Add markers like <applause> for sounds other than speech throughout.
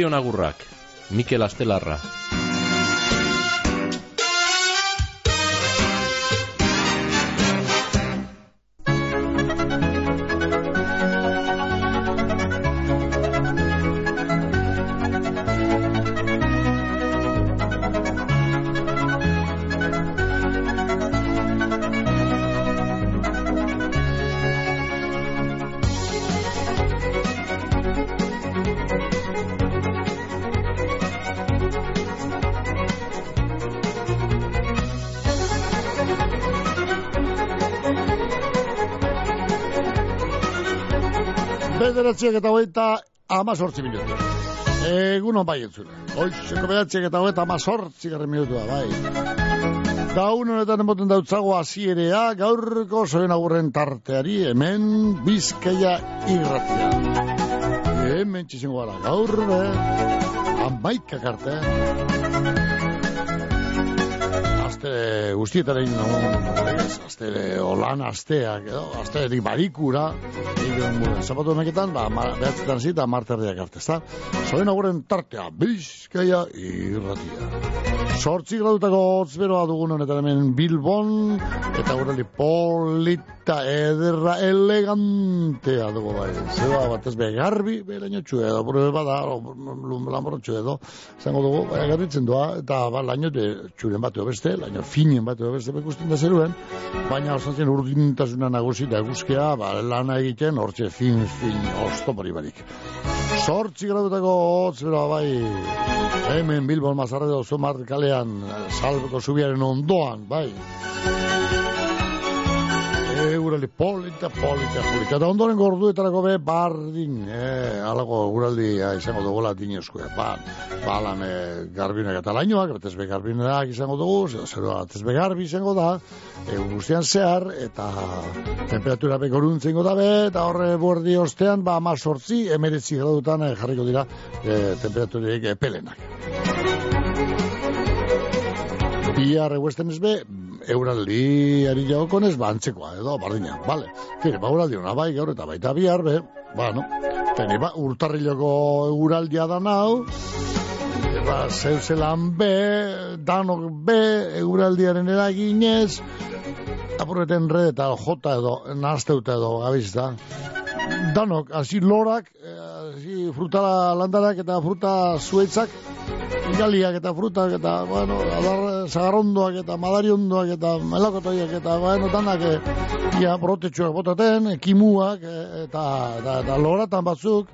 Zorion agurrak, Mikel Astelarra. Bederatziak eta hogeita amazortzi minutu. Egun hon bai entzule. Oizeko bederatziak eta hogeita amazortzi garren minutua, bai. Gaun honetan emoten dautzago azierea, gaurko zoen agurren tarteari, hemen bizkaia irratia. Hemen txizingo gara, gaur, eh? Amaika karte. Aste guztietaren, aste olan asteak, edo, aste edik barikura, zapatu honeketan, ba, behatzetan zita, marterriak arte, ezta? Zoen aguren tartea, bizkaia irratia. Sortzi gradutako hotz beroa dugun honetan hemen Bilbon, eta gureli polita, ederra, elegantea dugu bai. Zeba bat ez begarbi, beraino txue edo, buru bada, lamborro edo, zango dugu, bai, garritzen doa, eta ba, laino txuren bat beste, laino finen bat beste bekusten da zeruen, baina osan zen urdintasuna nagusi da eguzkea, ba, lana egiten, hortxe fin, fin, ostopori barik. Sortzi gradutako hotz beroa bai, hemen Bilbon mazarredo zumar kalean, salbeko zubiaren ondoan, bai. Eurali polita, polita, polita. Eta ondoren gorduetarako be, bardin, alago guraldi ja, izango dugu latin eskue. Ba, balan e, garbinak eta lainoak, betezbe garbinak izango dugu, zero betezbe garbi izango da, egun guztian zehar, eta temperatura bekoruntzen da be, eta horre buerdi ostean, ba, ama sortzi, emeretzi gradutan e, jarriko dira e, temperaturik e, pelenak. Bihar eguesten ez be, euraldi ari jagokonez, ba, antzekoa, edo, bardina, bale. Fire, ba, euraldi hona bai, gaur eta baita bihar, be, ba, no. Tene, ba, urtarriloko euraldia da nau, ba, zeuzelan be, danok be, euraldiaren eraginez, apurreten red eta jota edo, nazteuta edo, gabizta. Danok, hasi lorak, hasi fruta landarak eta fruta zuetzak, galiak eta frutak eta, bueno, adar, zagarrondoak eta madariondoak eta melakotoiak eta, bueno, danak, e, ia, brotetxoak botaten, kimuak eta, eta, eta loratan batzuk,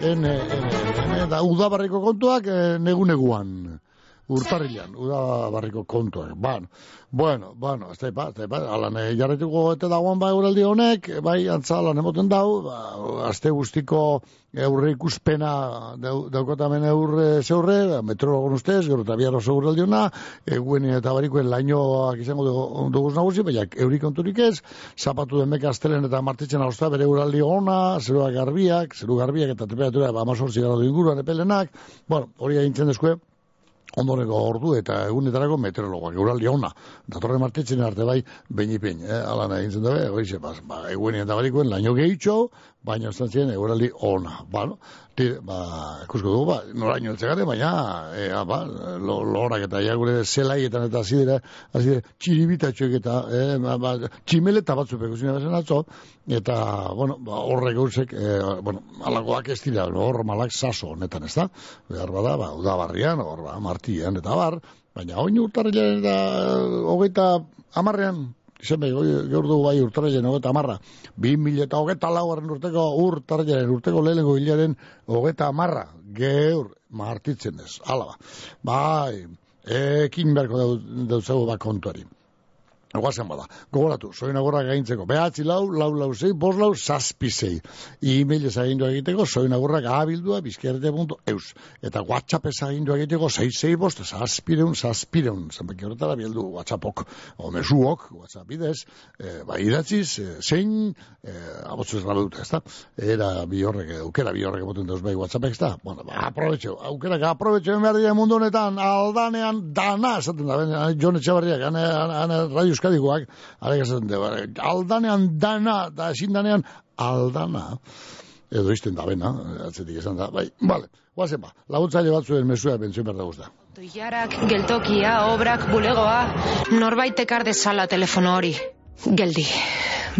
en, en, en, eta udabarriko kontuak negu-neguan urtarrilan, udabarriko kontuak. Bueno, bueno, bueno, ez da, ez da, alan jarretuko eta dagoan bai uraldi honek, bai antza alan emoten dau, ba, azte guztiko eurre ikuspena daukotamen eurre zeurre, meteorologon ustez, gero eta biarro zeurraldi hona, eguen eta barikoen lainoak izango duguz nagusi, baina eurik konturik ez, zapatu demek astelen eta martitzen hausta bere uraldi hona, zeruak garbiak, zeru garbiak eta temperatura, ba, amazortzi gara inguruan epelenak, bueno, hori agintzen dezkue, ondoreko ordu eta egunetarako meteorologoak, euraldi ona. Datorren martitzen arte bai, behin ipen, eh? ala nahi gintzen dabe, hori ba, ba, eguenien eta barikoen, laino gehitxo, baina ez ziren euraldi ona. Ba, no? Tire, ba, ikusko dugu, ba, noraino eltzegare, baina, e, a, ba, lo, lorak eta ja gure zelaietan eta zidera, azidere, txiribitatxoek eta, e, ba, ba, tximeleta batzu pekuzina bezen atzo, eta, bueno, ba, horrek gauzek, e, bueno, alagoak ez dira, hor malak saso honetan, ez da? Behar bada, ba, udabarrian, hor, ba, martian, eta bar, baina oin urtarrilean eta hogeita amarrean, izan gaur dugu bai urtarrilean hogeita amarra, bi mila eta hogeita lauaren urteko urtarrilean urteko lehenengo hilaren hogeita amarra, geur martitzen ez, ala ba. Bai, ekin beharko dautzago ba kontuari. Guazen bada, gogoratu, soin agorra gaintzeko, behatzi lau, lau lau zei, bos lau, zazpi zei. E-mail ezagindu egiteko, soin agorra gabildua, bizkiarete.eus. Eta WhatsApp ezagindu egiteko, zei zei bost, zazpireun, zazpireun. Zenbaki horretara bieldu WhatsAppok, o mesuok, WhatsApp bidez, e, ba, idatziz, e, zein, e, abotzu ez dut, ez da? Era bi horrek, aukera bi horrek boten dauz bai WhatsAppek, ez da? Bueno, ba, aprobetxo, aukera, aprobetxo, dira mundu honetan, aldanean, dana, esaten da, Jon Etxabarriak, ane, ane, radio euskadikoak, arek esaten da, aldanean dana, da ezin danean aldana, edo izten da bena, atzetik esan da, bai, bale, Guazen ba, laguntzaile batzuen mesua bentzuen berda guzta. Toiarak, geltokia, obrak, bulegoa, norbait ekar dezala telefono hori. Geldi,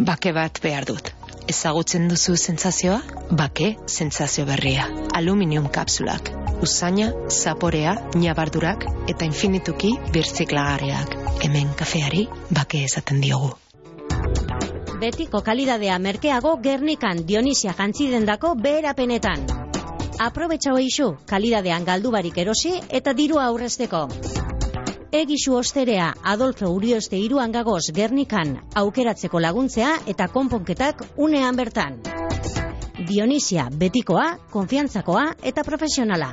bake bat behar dut. Ezagutzen duzu sentsazioa? Bake sentsazio berria. Aluminium kapsulak. Usaina, zaporea, nabardurak eta infinituki birziklagarriak. Hemen kafeari bake esaten diogu. Betiko kalidadea merkeago Gernikan Dionisia jantzidendako beherapenetan. Aprobetxa hoixu, kalidadean galdu barik erosi eta dirua aurrezteko. Egisu osterea Adolfo Urioste iruan gagoz Gernikan aukeratzeko laguntzea eta konponketak unean bertan. Dionisia, betikoa, konfiantzakoa eta profesionala.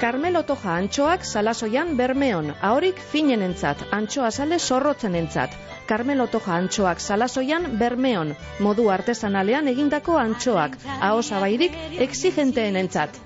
Carmelo Toja antxoak salasoian bermeon, ahorik finen entzat, antxoa sale zorrotzen entzat. Carmelo Toja antxoak salasoian bermeon, modu artesanalean egindako antxoak, aho zabairik exigenteen entzat.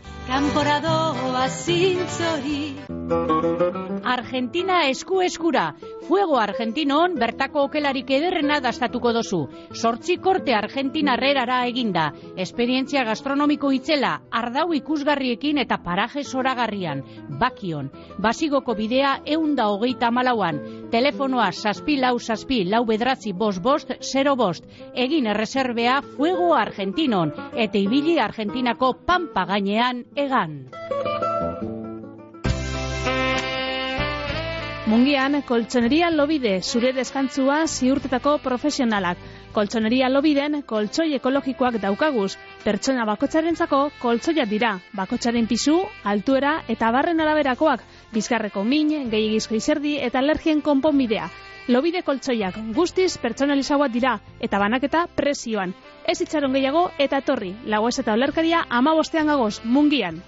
Argentina esku eskura Fuego Argentinon bertako okelarik ederrena dastatuko dozu. Sortzi korte Argentina herrerara eginda. Esperientzia gastronomiko itzela, ardau ikusgarriekin eta paraje zoragarrian. Bakion. Basigoko bidea eunda hogeita malauan. Telefonoa saspi lau saspi lau bedratzi bost bost, zero bost. Egin erreserbea Fuego Argentinon. Eta ibili Argentinako pampa gainean egan. Mungian, koltsoneria lobide zure deskantzua ziurtetako profesionalak. Koltsoneria lobiden koltsoi ekologikoak daukaguz. Pertsona bakotxarentzako koltsoiak dira. Bakotxaren pisu, altuera eta barren araberakoak. Bizkarreko min, gehiagizko izerdi eta alergien konponbidea. Lobide koltsoiak guztiz pertsonalizagoak dira eta banaketa presioan. Ez itxaron gehiago eta etorri. Lagoez eta olerkaria ama bostean gagoz, mungian.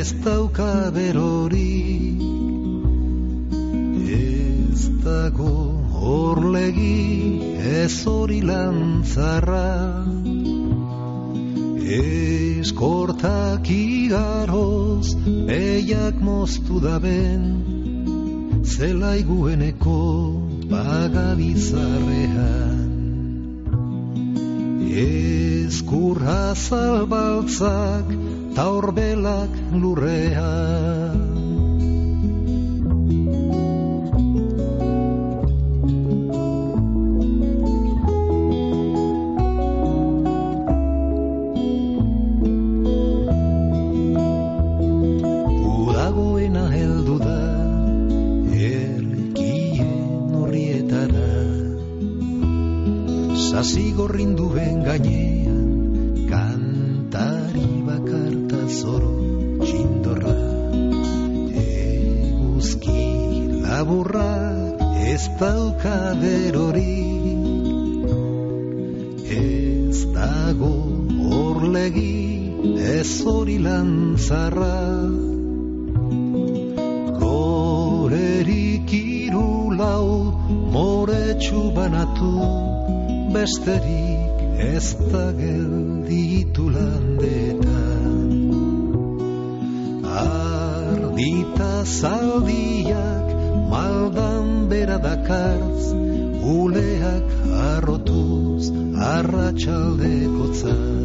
Ez dauka berorik Ez dago horlegi ez hori lantzarra. Eskortak igaroz Eiak moztu daben Zelaigueneko Bagabizarrean Eskurra zalbaltzak Taurbelak lurrean laburra ez dauka berorik Ez dago horlegi ez hori lantzarra Gorerik irulau moretsu banatu Besterik ez da gelditu landetan. Ardita zaldiak maldan bera dakartz Uleak arrotuz arratsaldekotza gaitzen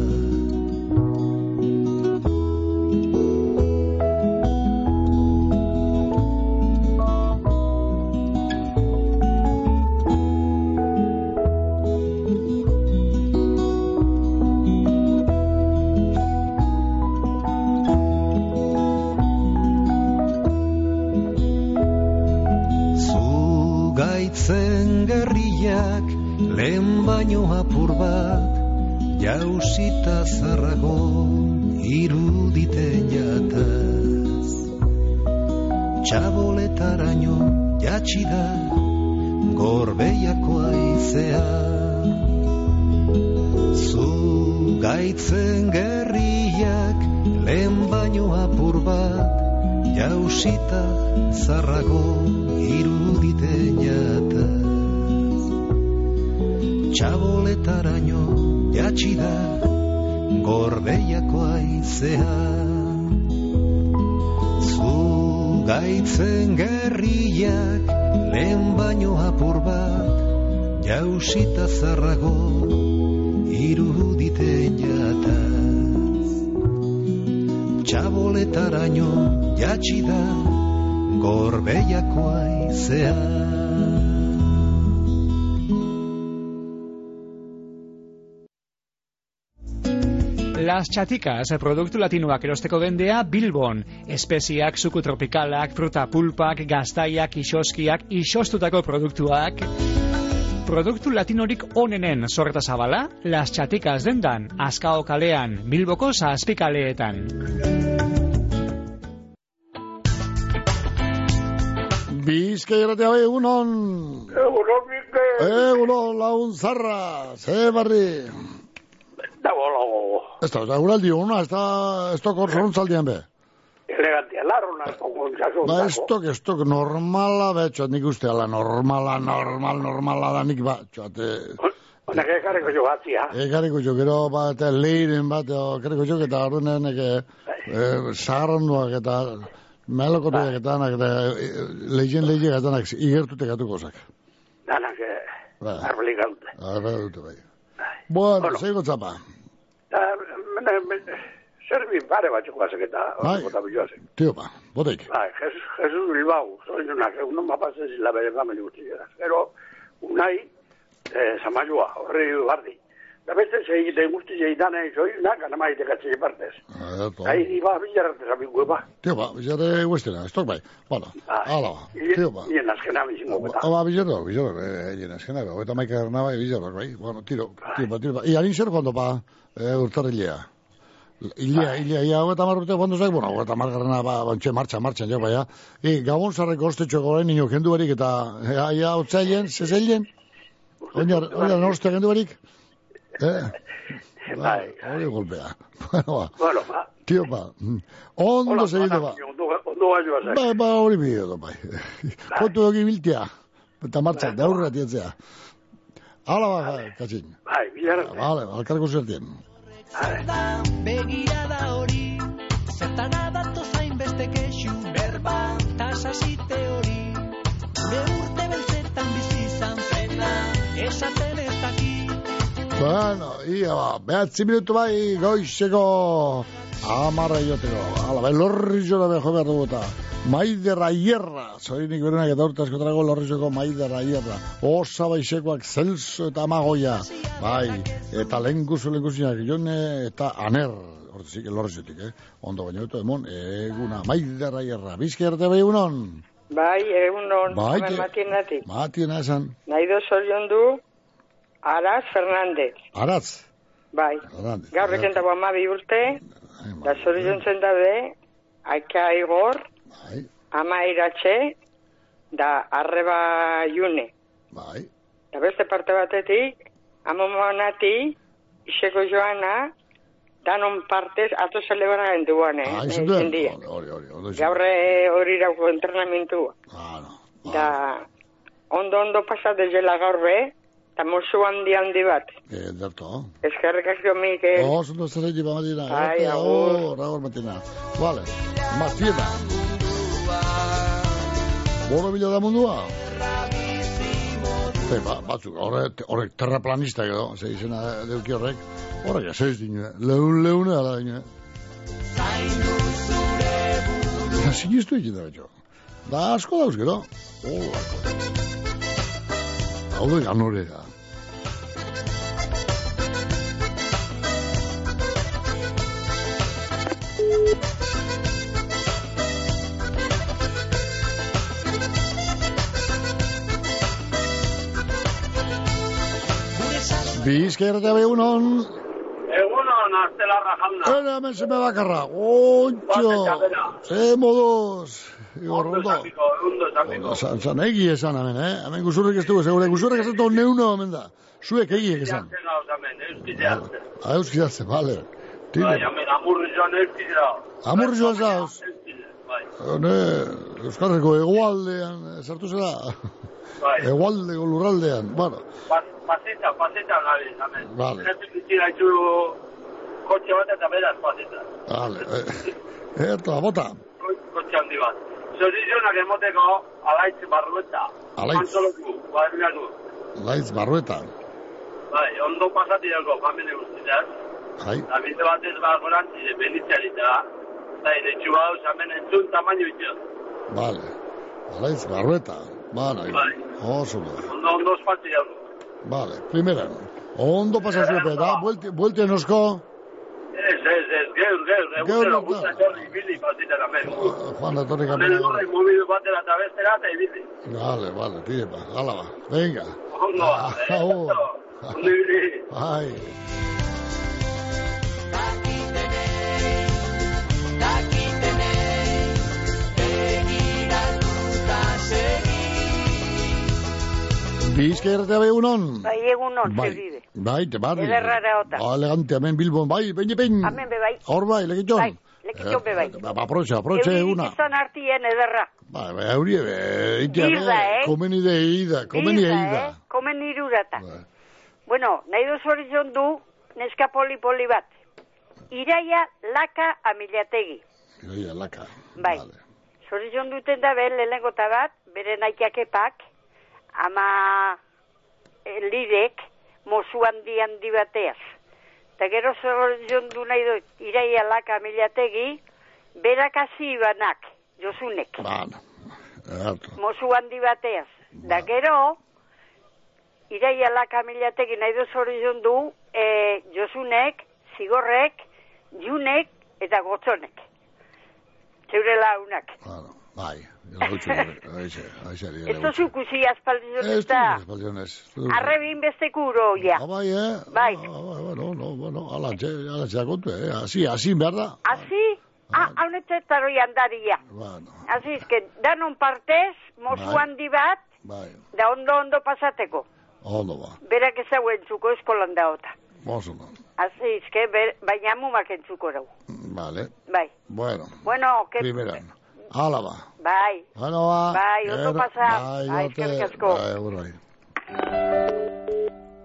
Las Chaticas, produktu latinoak erosteko dendea Bilbon. Espeziak, suku tropikalak, fruta pulpak, gaztaiak, isoskiak, isostutako produktuak. Produktu latinorik onenen sorreta zabala, Las Chaticas dendan, Azkao kalean, Bilboko zazpikaleetan. Bizkai eratea bai, egunon. Egunon, Mikel. Egunon, laun zarra. Ze barri. Da bolo. Ez da, da, uraldi una, ez da, ez da korzorontzaldian be. Elegantia, larro narko gontzasun. Ba, ez tok, ez tok, normala, betxo, nik uste, ala, normala, normal, normala da, nik ba, txoate, Honek ekarriko jo batzia. ekariko jo, gero, ba, eta leiren bat, o, ekariko jo, eta ordunen, eke, e, zaharranduak, eta, melokotuak, eta, anak, eta, lehizen lehizen, eta, anak, igertute gatuko zak. Danak, eh, Ba, arbolik gaute. arra dute, bai. Bueno, zeigo txapa. Da, mene, mene, zerbi pare batzuk bazek eta, Bai. bota biloazek. Tio, ba, boteik. Bai, Jesus, Jesus Bilbao, zoinunak, egun mapazen zila bere famili guztiak. Pero, unai, eh, zamaioa, horri bardi. Da beste segiten guzti segitan egin zoinunak, anama itekatze partez. Eto. Ahí iba, bilarrate zabiku eba. Tio, ba, bizarre huestena, ez bai. Bueno, ala, ba, tio, ba. Nien azkena bizingo eta. Aba, bizarro, bizarro, eh, eskena, ba, eta maika ernaba, bizarro, bai. Bueno, tiro, tiro, ba, tiro, ba. I, harin zer fondo, pa, eh, urtarrilea. Ilea, ilea, ia, hau eta marrute fondo zaik, bueno, hau eta margarrena, ba, bantxe, martxa, martxan, jo, baina. I, gabon zarreko ostetxo goren, nino, kendu barik, eta, ia, ia, otzailen, zezailen? Oinar, oinar, norste kendu barik? Eh? Bai, Hori golpea. Bueno, ba, Bueno, ba. tio, ba. Ondo segitu, ba. Ondo, gaio azak. Ba, ba, hori bideo, da, bai. Kontu dugi biltia. Eta martxan, da aurrera tietzea. Hala, ba, katxin. Bai, bilarrate. Vale, alkarko zertien. begirada hori zertara dato zain beste kexu berba tasasite hori gure urte beltzetan bizi izan zena esaten ez dakit Bueno, ia, ba, behatzi minutu bai, goizeko amarra joteko. Hala, bai, lorri zora beho behar dugu eta. Maider aierra, zorinik berenak eta urte askotarako lorrizeko maider aierra. Osa baisekoak zelso eta amagoia. Bai, eta lenguzu lenguzinak jone eta aner. Hortzik, lorrizetik, eh? Ondo baino eto, emon, eguna, maider aierra. Bizki arte bai egunon? Bai, egunon, Bai, ke- matienatik. Matiena esan. Nahi do zorion du, Araz Fernandez. Aratz. Bai, Aratz. gaur eken dago amabi urte, da zorion zen daude, Aika Igor, Bai, ama iratxe, da arreba june. bai. Da beste parte batetik, amomonati, iseko joana, danon partez, ato celebra genduan, eh? Ah, eh, izan zendia. Hori, hori, hori. Gaur eh, hori dauko entrenamentua. Ah, no. Da, ondo ondo pasate jela gaur be, eta mozu handi handi bat. Eh, derto. Eskerrik asko, Mikel. Oh, zondo zer egin matina. Ai, agur. Oh, agur matina. Vale. Matina. Boro bila da mundua? Te, ba, batzuk, horrek, horrek terraplanista edo, ze izena deuki horrek, horrek ez ez dine, leun leune ala dine. Ja, sinistu egin da betxo. Da asko dauz gero. Oh, daude ganorera. Bizkera eta begunon. Egunon, azte larra jauna. Hena, hemen zepe bakarra. Ontxo. Zemodos. Zemodos. Igor, Ondo ondo. Zan, zan, egi esan hemen, eh? Hemen guzurrik ez dugu, segure, guzurrik ez dugu neuno hemen da. Zuek egiek esan. Hartzen. Ah, euskidatze, bale. Bai, Tire, hemen amurri joan euskide da. amur joan zauz. Bai, Hone, Euskarriko egualdean, eh, sartu zera? bai. Egualdeko lurraldean, bueno, Pas- Pasita, pasita gabiz, hemen. Vale. Kotxe bat eta beraz pasita. vale. Eh, eta, bota. Ko- Kotxe handi bat. Zorizionak emoteko alaitz barrueta. Alaitz. Antoloku, barriatu. Laitz barrueta. Bai, ondo pasati dago, familie guztiak. Bai, Da bide batez ba gorantzi benitziarita. Da ere txu hau zamen entzun tamaino itxo. vale. Laitz barrueta. Bana, Bai. oso da. Ondo ondo espalti dago. Vale, primera. Ondo pasa zuepe, da, buelti, buelti enosko. Ez, ez, ez, geur, geur, Geur, egutero geur. guzta jorri ibili pasitera hemen. Juan da Torre Hemen horrek mobilu batera eta bestera eta ibili. Vale, vale, tire pa, hala ba. Venga. Ondo ba, eh? Agur. Ondo ibili. Ai. Bizkaia erratea egunon. Bai, egunon, Bai, zerbide. bai, te barri. Ederrara ota. Elegante, hemen Bilbon, bai, behin behin. Hemen be bai. Hor bai, legitxon. Bai, legitxon be bai. Ba, aproche, aproche Euririk eguna. izan artien ederra. Ba, ba, be, itia, be, Birda, eh? komeni de eida, komeni eida. eh? Komen irurata. Bueno, nahi duz hori du, neska poli-poli bat. Iraia laka amilategi. Iraia, laka. Bai. Zorizion duten da behen lehenengo eta bat, bere nahiak epak, ama eh, lidek, mozu handi handi bateaz. Eta gero zorizion du nahi dut, iraia laka amilategi, berak hasi banak, josunek. Erratu. mozu handi bateaz. Da gero, iraia laka milategi nahi duz hori du, e, josunek, zigorrek, junek eta gotzonek. Zeure launak. Bai, gautxo, aixe, aixe, ari Ez tozu kusi aspaldi Ez eta du, espaldionez. arrebin besteko uro, ja. Ah, bai, eh? Bai. Ah, bai, bueno, no, bueno, ala, txe, ala, txe, kontu, eh? Asi, asi, behar da. Asi, ah, haunetetaro jandaria. Bueno, Asi, que danon partez, mozu Bai. handi bat, bai, da ondo ondo pasateko. ondo ba. Berak ezagu entzuko eskolan daota. Oso, no. Así es que ber, baina mumak entzuko rau. Vale. Bai. Bueno, Bueno, que... primeran. Hala ba. Bai. Bueno, ba. Bai, ondo pasa. Bai, eskerrik asko. Bai.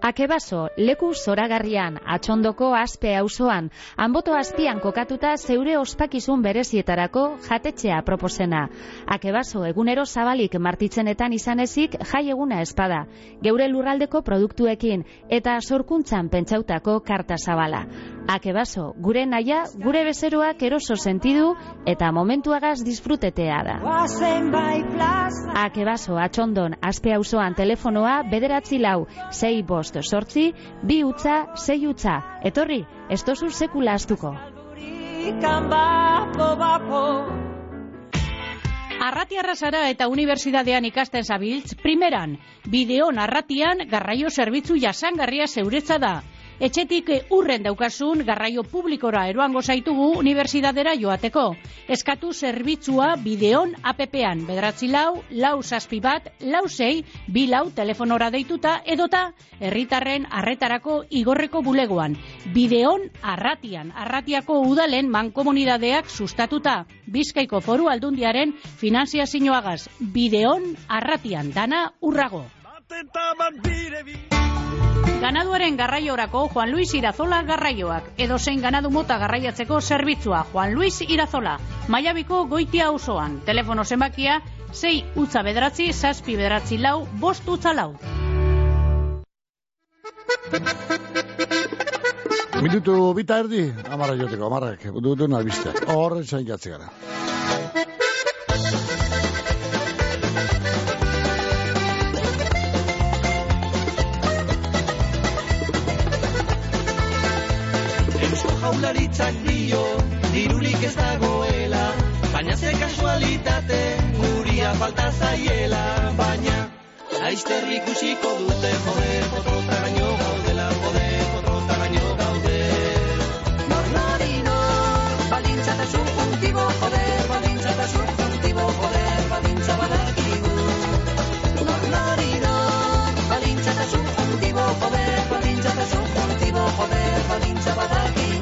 Akebaso, leku zoragarrian, atxondoko aspe auzoan, anboto azpian kokatuta zeure ospakizun berezietarako jatetxea proposena. Akebaso, egunero zabalik martitzenetan izan ezik jai eguna espada, geure lurraldeko produktuekin eta sorkuntzan pentsautako karta zabala. Akebaso, gure naia, gure bezeroak eroso sentidu eta momentuagaz disfrutetea da. Akebaso, atxondon, aspe auzoan telefonoa bederatzi lau, sei bost sortzi, bi utza, sei utza. Etorri, ez tozu sekula astuko. Arratiarra zara eta unibertsitatean ikasten zabiltz, primeran, bideon arratian garraio zerbitzu jasangarria zeuretza da. Etxetik eh, urren daukasun garraio publikora eroango zaitugu unibertsitatera joateko. Eskatu zerbitzua bideon APP-an, bederatzi lau, lau zazpi bat, lau sei, bi lau telefonora deituta edota herritarren arretarako igorreko bulegoan. Bideon arratian, arratiako udalen mankomunidadeak sustatuta. Bizkaiko foru aldundiaren finanziazioagaz. Bideon arratian, dana urrago. Ganaduaren garraiorako Juan Luis Irazola garraioak, edo zein ganadu mota garraiatzeko zerbitzua Juan Luis Irazola, Maiabiko goitia osoan, telefono zenbakia 6 utza bederatzi, zazpi bederatzi lau, bost utza lau. Minutu bita erdi, amarra joteko, amarrak, duten albisteak. Horren zain gara. Jaularitzak dio, dirurik ez dagoela, baina ze kasualitate, guria falta zaiela, baina, laizter ikusiko dute, joder, pototaraino gaudela, jode, potrotaraino gaude. Nor nori nor, subjuntibo, joder, balintza eta subjuntibo, joder, balintza badakigu. Nor nori nor, subjuntibo, joder, balintza eta subjuntibo, joder, balintza badakigu.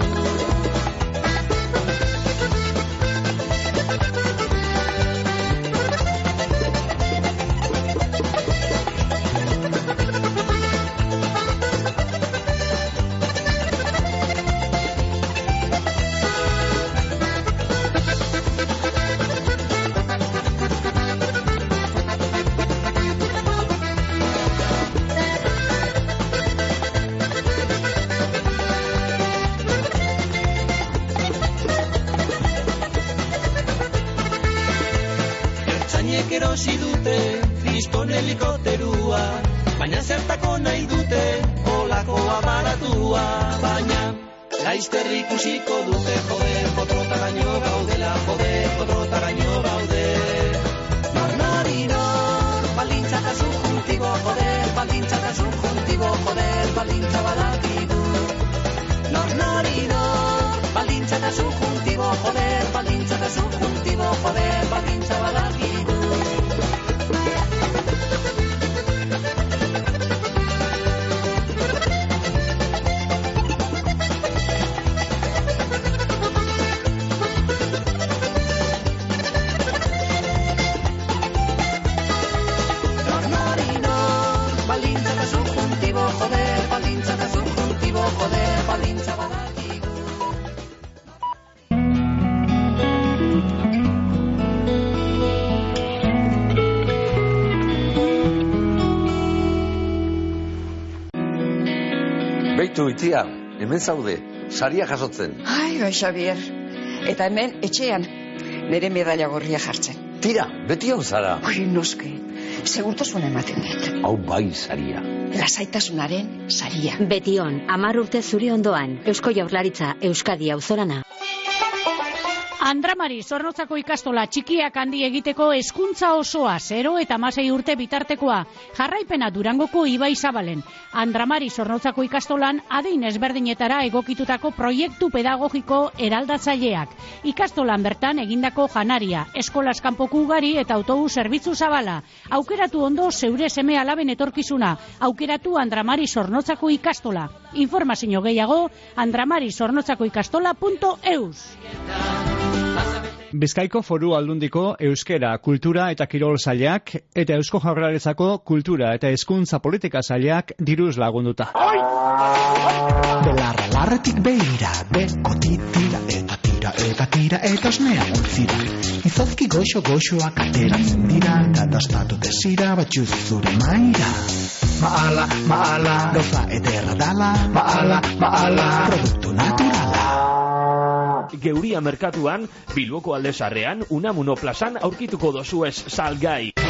Ertzainek erosi dute kriston helikopterua Baina zertako nahi dute olakoa baratua Baina laizter ikusiko dute joder Potrotaraino gaudela joder Potrotaraino gaude. Nor nori nor Balintza eta subjuntibo joder Balintza eta subjuntibo joder Balintza badakigu. Nor Balintza eta subjuntibo joder Balintza eta subjuntibo joder Balintza Itia, hemen zaude, saria jasotzen. Ai, bai, Xavier. Eta hemen, etxean, nire medalla gorria jartzen. Tira, beti hon zara. Ui, noske, segurtasuna ematen dit. Hau bai saria. Lasaitasunaren saria. Betion, amar urte zuri ondoan, Eusko Jaurlaritza, Euskadi auzorana. Andramari zornotzako ikastola txikiak handi egiteko hezkuntza osoa 0 eta masei urte bitartekoa. Jarraipena Durangoko Ibai Zabalen. Andramari zornotzako ikastolan adein ezberdinetara egokitutako proiektu pedagogiko eraldatzaileak. Ikastolan bertan egindako janaria, eskolas kanpoku ugari eta autobus zerbitzu zabala. Aukeratu ondo zeure seme alaben etorkizuna. Aukeratu Andramari zornotzako ikastola. Informazio gehiago andramari-zornotzako-ikastola.eus. Bizkaiko foru aldundiko euskera, kultura eta kirol zailak eta eusko jaurlaritzako kultura eta hezkuntza politika zailak diruz lagunduta. Belarra larretik beira, beko titira eta tira eta tira eta osnea utzira. Izozki goxo goxoak ateratzen dira, katastatu desira batxuz zure maira. Maala, maala, gauza ederra dala, maala, maala, produktu naturala. Geuria merkatuan, Bilboko aldezarrean, Unamuno plazan aurkituko dozuez salgai.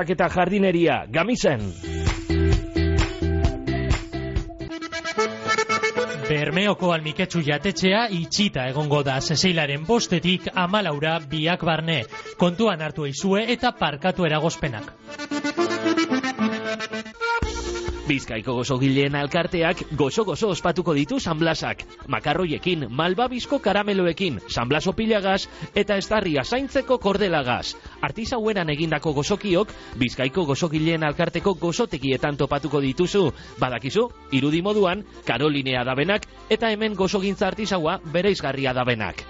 trabiesak eta jardineria, gamisen. Bermeoko almiketsu jatetxea itxita egongo da zezeilaren bostetik amalaura biak barne. Kontuan hartu eizue eta parkatu eragozpenak. Bizkaiko gozogileen alkarteak gozo-gozo ospatuko ditu sanblasak. Makarroiekin, malbabizko karameloekin, sanblaso pilagaz eta estarria zaintzeko kordelagaz. Artizauenan egindako gozokiok, Bizkaiko gozogileen alkarteko gozotekietan topatuko dituzu. Badakizu, irudi moduan, Karolinea dabenak eta hemen gozogintza artizaua bereizgarria dabenak.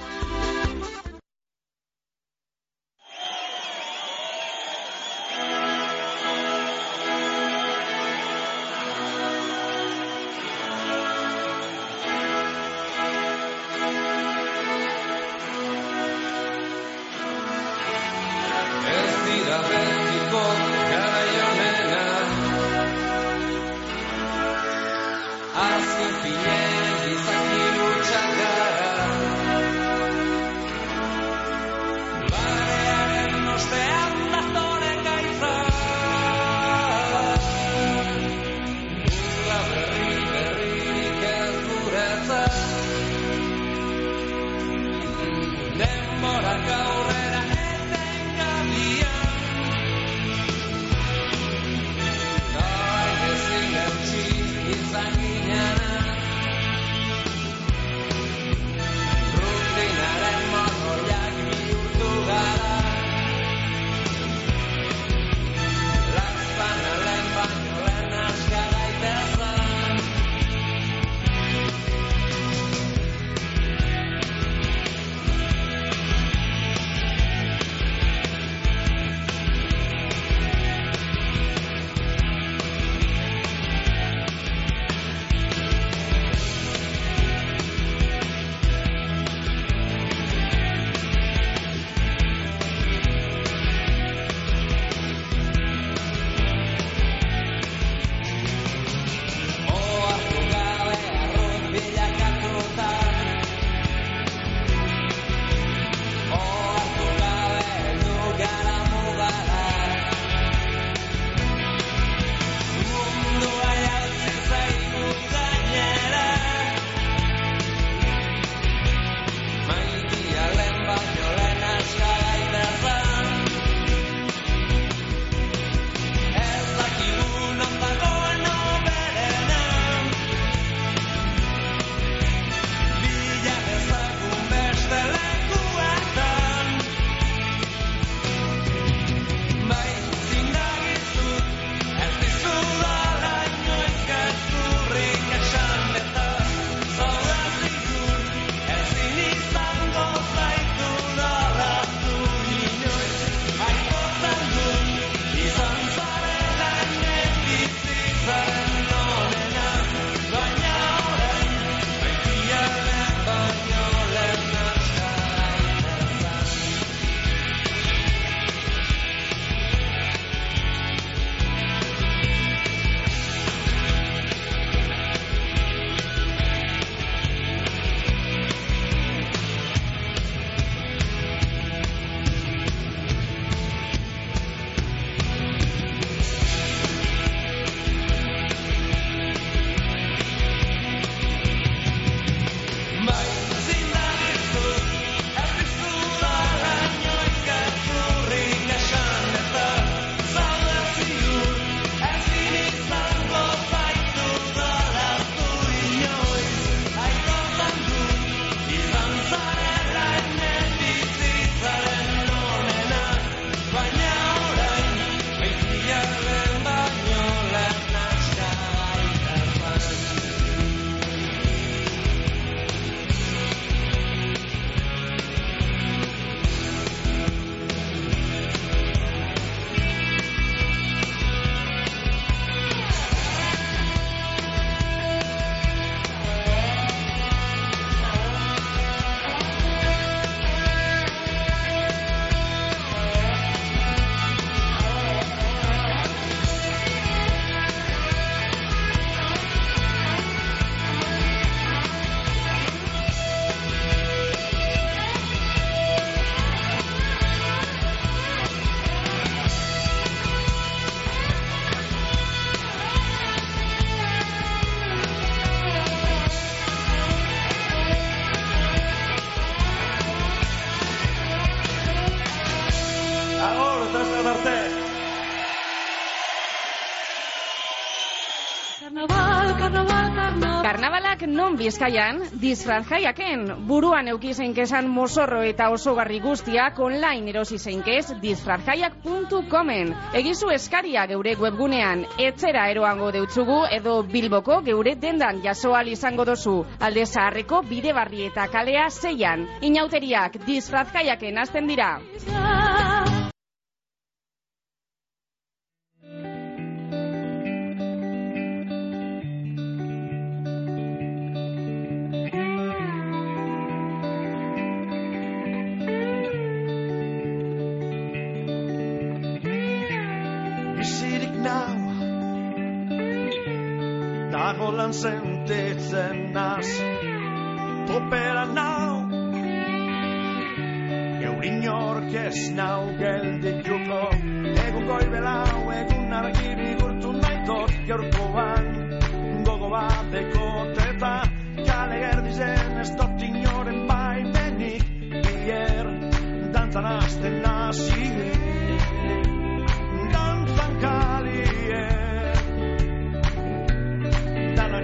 Bizkaian, disfraz jaiaken, buruan eukizein kesan mozorro eta osogarri guztiak online erosi zeinkez disfrazjaiak.comen. Egizu eskaria geure webgunean, etzera eroango deutzugu edo bilboko geure dendan jasoal izango dozu. Alde zaharreko bide barri eta kalea zeian. Inauteriak disfrazjaiaken azten dira.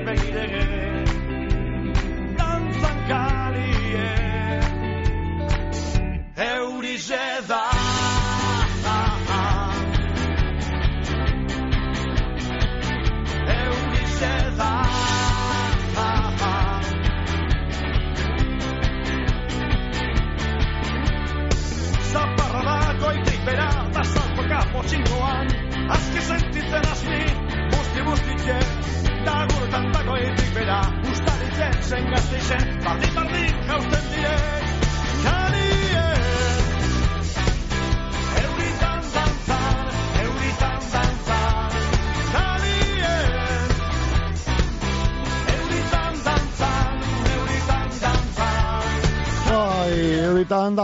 Danak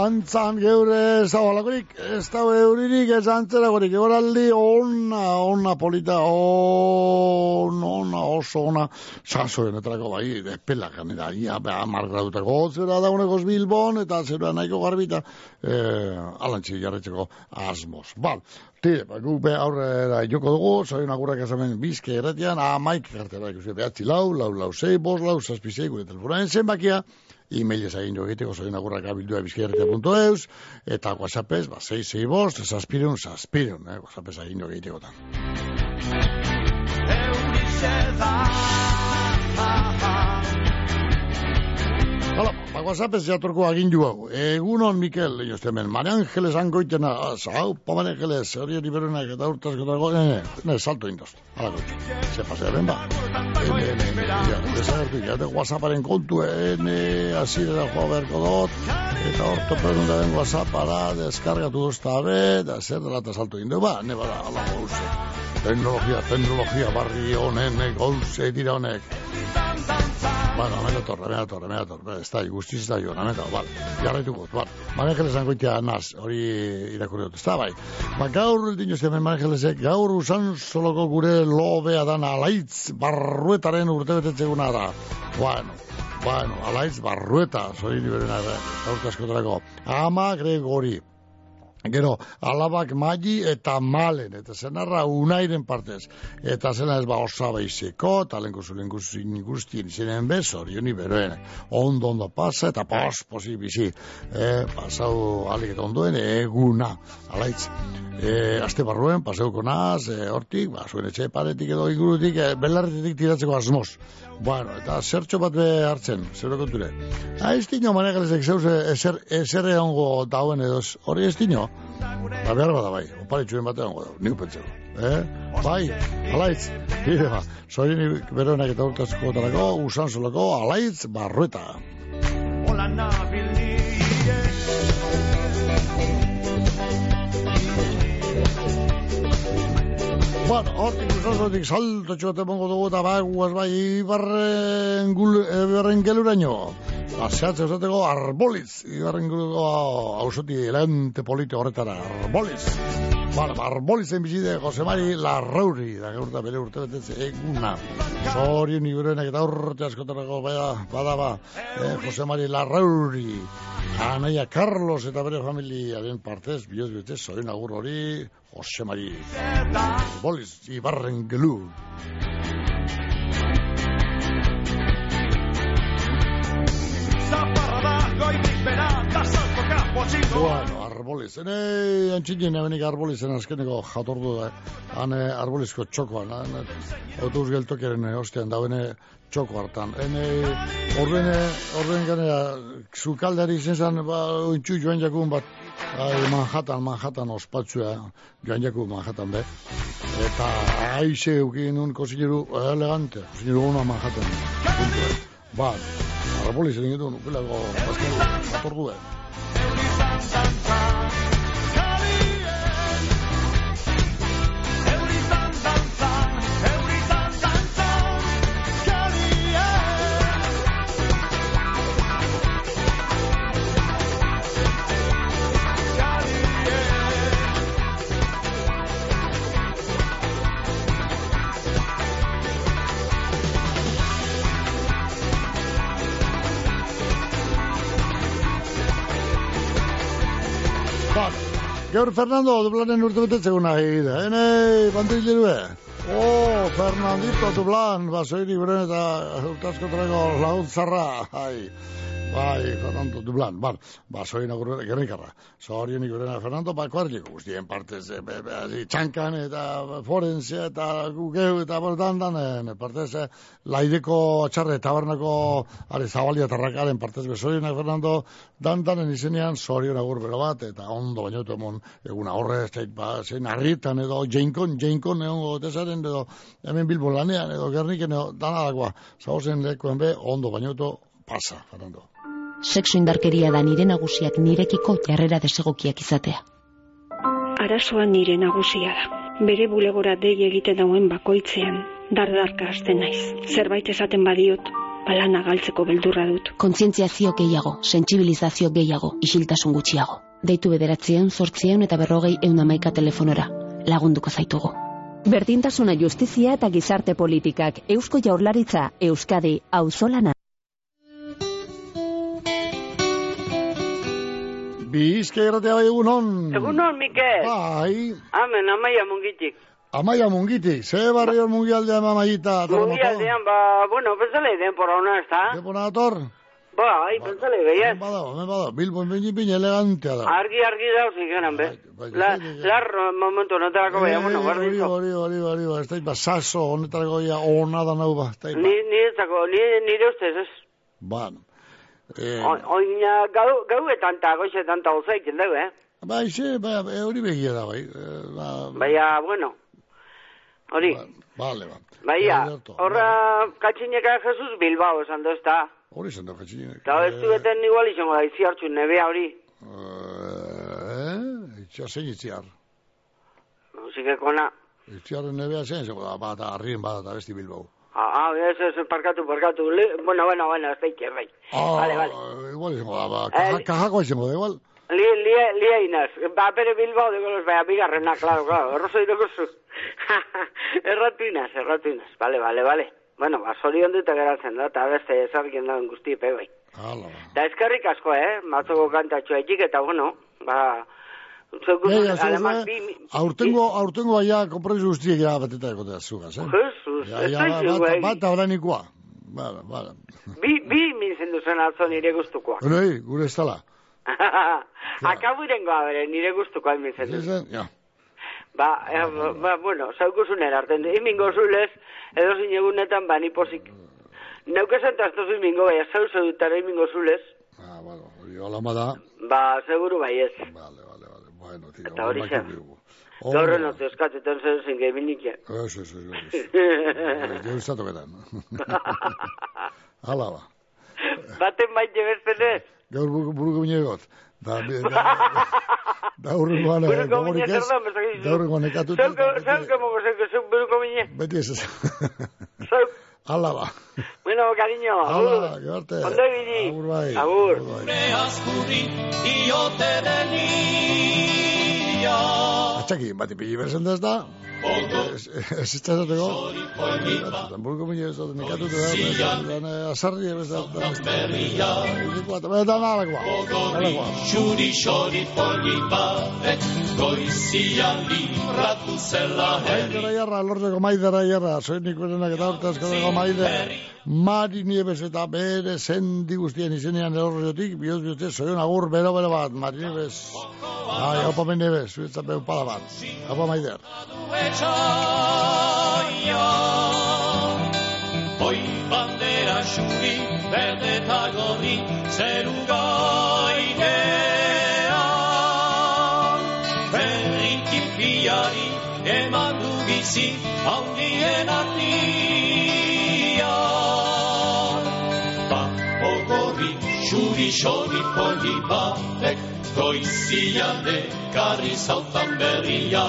dantzan geure ez da balakorik, ez da euririk ez antzeragorik, egoraldi ona, ona polita, ona, ona, oso ona, sasoen etrako bai, despelak ganera, ia, beha, margradutako, zera daunekoz Bilbon, eta zera nahiko garbita, eh, alantzi jarretzeko asmoz. Bal, tire, ba, guk be aurrera joko dugu, zoi nagurrak esamen bizke erretian, amaik kartera ikusi, behatzi lau, lau, lau, sei, bos, lau, zazpizei, gure telefonaen zenbakia, e-mailez egin jo egiteko zoin agurrak abildua bizkierretea.eus, eta whatsappez, ba, 6, 6, bost, zazpirun, zazpirun, eh, whatsappez egin jo egitekotan. Hala, ba, whatsappez jatorko agindu hau. Egunon, Mikel, lehiozte hemen, Mari Angeles angoitena, az, hau, pa Mari Angeles, hori hori berunak eta urtazko dago, ne, ne, ne, salto indoz. Hala, goitxe, se pasearen ba. Ene, ene, ja, desagertu, ja, de whatsapparen kontu, ene, azirera joa beharko dut, eta orto preguntaren whatsappara, deskargatu duzta be, da zer dela eta salto indu, ba, ne, bada, ala, gauze. Teknologia, teknologia, barri honen, eh, gauze, dira honek. Bueno, hemen dator, hemen dator, hemen dator, ez da, guztiz da joan, dator, bal, jarraituko, bal. Manejeles angoitea naz, hori irakurri dut, ez da, bai. Ba, gaur, dinoz, hemen Manejelesek, gaur usan soloko gure lobea dana, alaitz barruetaren urtebetetzeguna da. Bueno, bueno, alaitz barrueta, zori niberena, gaur askotarako. Ama Gregori, Gero, alabak magi eta malen, eta zenarra unairen partez. Eta zena ez ba osaba izeko, talenko zulen guztien izenen bez, orioni beroen. Ondo ondo pasa eta pos, posi bizi. E, pasau alik eta ondoen, eguna, alaitz. E, aste barruen, paseuko naz, e, hortik, ba, zuen etxe paretik edo ingurutik, e, belarretik tiratzeko asmoz. Bueno, eta zertxo bat be hartzen, zero konture. Ha, ez dino, manegalezek zeuz, ezer, ezer egongo dauen edo, hori ez dino. Ba, behar bada bai, oparitxuen bat egongo da, nik pentsego. Eh? Bai, alaitz, bide ba, zorin beroenak eta urtazko darako, usan solako, alaitz, barrueta. Hola nabil Bueno, hortik usasotik salto txote mongo dugu eta bai, guaz bai, ibarren, gul, ibarren geluraino. Aseatze esateko arboliz, ibarren guluko hausoti elente polite horretara, arboliz. Bueno, arbolizen bizide Jose Mari Larrauri, da gaurta bere urte betetze eguna. Zorien iberenak eta urte askotarako bada, bada ba, eh, Jose Mari Larrauri. Anaia Carlos eta bere familiaren partez, bioz betez, zorien agur hori, Jose Mari. Boliz Ibarren gelu. Bueno, arbolizen, e, antxinen ebenik arbolizen azkeneko jatordu da, han arbolizko txokoan, han autobus geltokiaren eh, ostean da bene eh, txoko hartan. Hene, orden, eh, orden ganera, zukaldari izen zan, ba, joan jakun bat, ai, Manhattan, Manhattan ospatzua, joan jakun Manhattan be. Eta aize eukin un kosineru elegante, kosineru una Manhattan. Punto, eh. Ba, arbolizen egitu, nukelago, azkeneko jatordu da. Gaur Fernando, dublanen urte betetzeko nahi da. Hene, bandilerue. Oh, Fernandito dublan, basoiri buren eta urtasko trago lagun zarra. Ai, bai, Fernando dublan. Bar, basoin agur gerrikarra. Zorionik burena Fernando, ba, kuarliko guztien partez, e, be, be, txankan eta forenzia eta gugeu eta bordan danen partez, e, laideko txarre tabernako ari zabalia tarrakaren partez besorionak Fernando dan danen izenean zorion agur bero bat eta ondo baino emon eguna horre ez ba, zein harritan edo jeinkon, jeinkon egon gotezaren edo hemen bilbo lanean edo gerniken edo danadakoa zaozen lekuen be ondo baino pasa, Fernando. Sexu indarkeria da nire nagusiak nirekiko jarrera desegokiak izatea. Arazoa nire nagusia da. Bere bulegora dei egiten dauen bakoitzean, dardarka hasten naiz. Zerbait esaten badiot, balana galtzeko beldurra dut. Kontzientziazio gehiago, sentsibilizazio gehiago, isiltasun gutxiago. Deitu bederatzieun, sortzieun eta berrogei eun amaika telefonora. Lagunduko zaitugu. Berdintasuna justizia eta gizarte politikak, Eusko Jaurlaritza, Euskadi, Auzolana. Bizke erratea bai egunon. Egunon, Mikel. Bai. Amen, amaia mungitik. Amaia mungitik, ze barrio mungialdea amaita. Mungialdean, ba, bueno, pensale denpora ona, ez da? Denpora dator? Ba, ai, pensale, behiaz. Bada, hemen bada, bilbo enbini pin elegantea da. Argi, argi da, zikenan, be. La, lar, momento, notarako beha, bueno, Hori, bardin hori, hori, hori, hori, ez da, ba, saso, honetarako ya, ona da nau ba, ez da, Ni, ni ez dako, ni, nire ustez, ez? ba, eh, O- Oina, gau, gauetan eta goizetan eta ozaiten dugu, eh? ba, ize, ba, eh, hori begia da, bai, eh, ba, Baina, bueno, hori, Vale, ba. Ederto, horra, katxineka Jesus Bilbao esan du, ez da? Hori zen da, katxinek. Eta ez du beten igual izango da, izi hartxun nebea hori. Eh, itxia zein itziar. Musikekona. Itziarren nebea zein, zego da, bat, arrien bat, eta besti bilbau. Ah, ah, ez, ez, parkatu, parkatu. Le, bueno, bueno, bueno, ez daik, ez daik. Ah, Vale, vale. igual izango da, ba, kaja, kajako izango da, igual. Li, li, li inaz. Ba, bere Bilbao de golos, baina bigarrena, claro, claro. Errozo irokozu. <laughs> erratu inaz, erratu inaz. Vale, vale, vale. Bueno, ba, zorion dut geratzen da, eta beste ezarkien dauen guzti epe bai. Hala, Da eskerrik asko, eh? Matzoko kantatxoa etxik, eta bueno, ba... Además, aurtengo, aurtengo aia, kompromiso guztiek ja bateta egotea zugaz, eh? Jesus, Ja, ez ja, daizu, bat, bai. bat abranikoa. Bala, bala. Bi, bi mintzen duzen atzo nire gustukoak. Nei, gure ez tala. <laughs> Akabu irengoa bere, nire gustukoa mintzen duzen. Zen, ja. Ba, eh, ba, bueno, zaukuzunen arten, imingo zulez, edo zinegunetan bani posik. Neukesan taztozu imingo, baina zau zau dutara imingo zulez, Hori hola da. ba, seguru bai ez. Bueno, tira, Eta hori zen. Gaur enote eskatetan zen zen gebinik. Eso, eso, eso. Jo ez toketan. Hala ba. Baten baite bestenez. Gaur buruko buruko minegot. Da, da, da urrengoan, mine ez. da, urrengoan ekatu. Zauko, zauko zauko, zauko buruko mine. Beti ez ez. Zauk. Hala ba. Bueno, cariño, Hala, garte. Ondo ibili. Agur bai. Agur. Iote denia Atxaki, bat ipili berzen da. Ez ez ez zateko. Tampoco me lleves a mi catu te da da asarri ez da. Da da nalakoa. Xuri xori poli batek goizian libratu zela herri Maidera jarra, lortzeko maidera jarra, soin ikusenak eta hortaz kadego maide. Mari Nieves eta bere sendi guztien izenean erorriotik, bihotz bihotze, soion agur bero bero bat, Mari Nieves. Ai, opa me Nieves, zuetza pala bat. Opa maider. Etxaia Hoi bandera xuri, berde eta gorri, zeru gainean Berrikin piari, eman du bizi, haundien artian Papo gorri, xuri xori poli batek, goizian ekarri zautan berria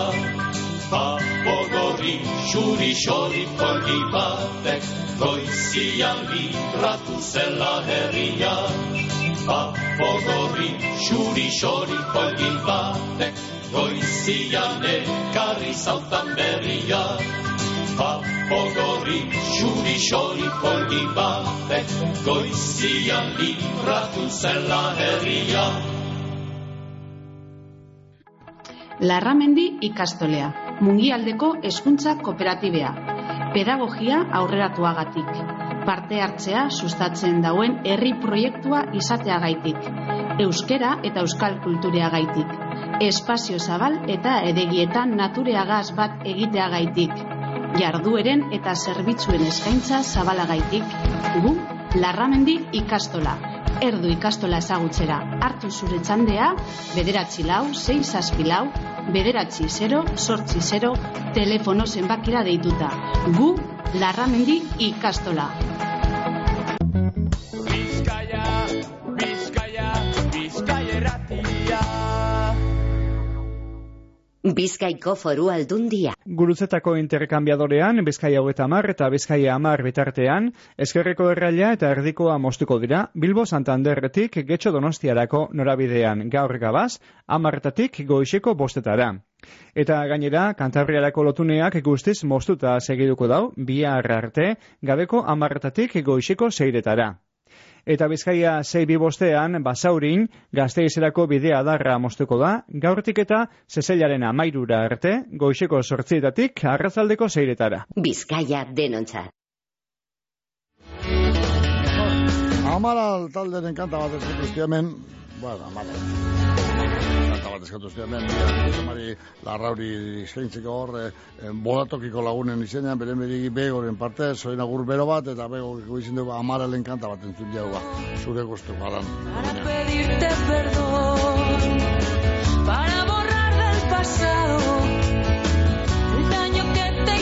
Papo gorri, xuri xori poli batek, goizian libratu zela herria. Papo gorri, xuri xori poli batek, goizian ekarri zautan berria. Papo gorri, xuri xori poli batek, goizian libratu zela herria. Larramendi ikastolea, mungialdeko hezkuntza kooperatibea, pedagogia aurreratuagatik, parte hartzea sustatzen dauen herri proiektua izateagaitik, euskera eta euskal kultureagaitik, espazio zabal eta edegietan natureagaz bat egiteagaitik, jardueren eta zerbitzuen eskaintza zabalagaitik, gu Larramendi ikastola, erdu ikastola ezagutzera. Hartu zure txandea, bederatzi lau, sei zazpi lau, bederatzi 0, sortzi 0, telefono zenbakira deituta. Gu, Larramendi ikastola. Bizkaia, Bizkaia, Bizkaia erratia. Bizkaiko foru aldundia. Gurutzetako interkambiadorean, Bizkaia hogeta amar eta Bizkaia amar bitartean, eskerreko erraila eta erdikoa mostuko dira, Bilbo Santanderretik getxo donostiarako norabidean gaur gabaz, amarretatik goixeko bostetara. Eta gainera, kantabriarako lotuneak guztiz mostuta segiduko dau, bihar arte, gabeko amarretatik goixeko zeiretara. Eta Bizkaia zei bibostean, basaurin, gazteizerako bidea darra mostuko da, gaurtik eta zezelaren amairura arte, goixeko sortzietatik, arrazaldeko zeiretara. Bizkaia denontzat. Amaral talderen kanta bat eskatu hemen, bueno, amaral. Kanta bat eskatu hemen, Mari Larrauri eskaintzeko hor, eh, bolatokiko lagunen izenean, beren berigi begoren parte, zoin agur bero bat, eta bego izin dugu amaralen kanta bat entzun jau, ba, zure gustu, balan. pedirte perdón, para borrar del pasado el daño que te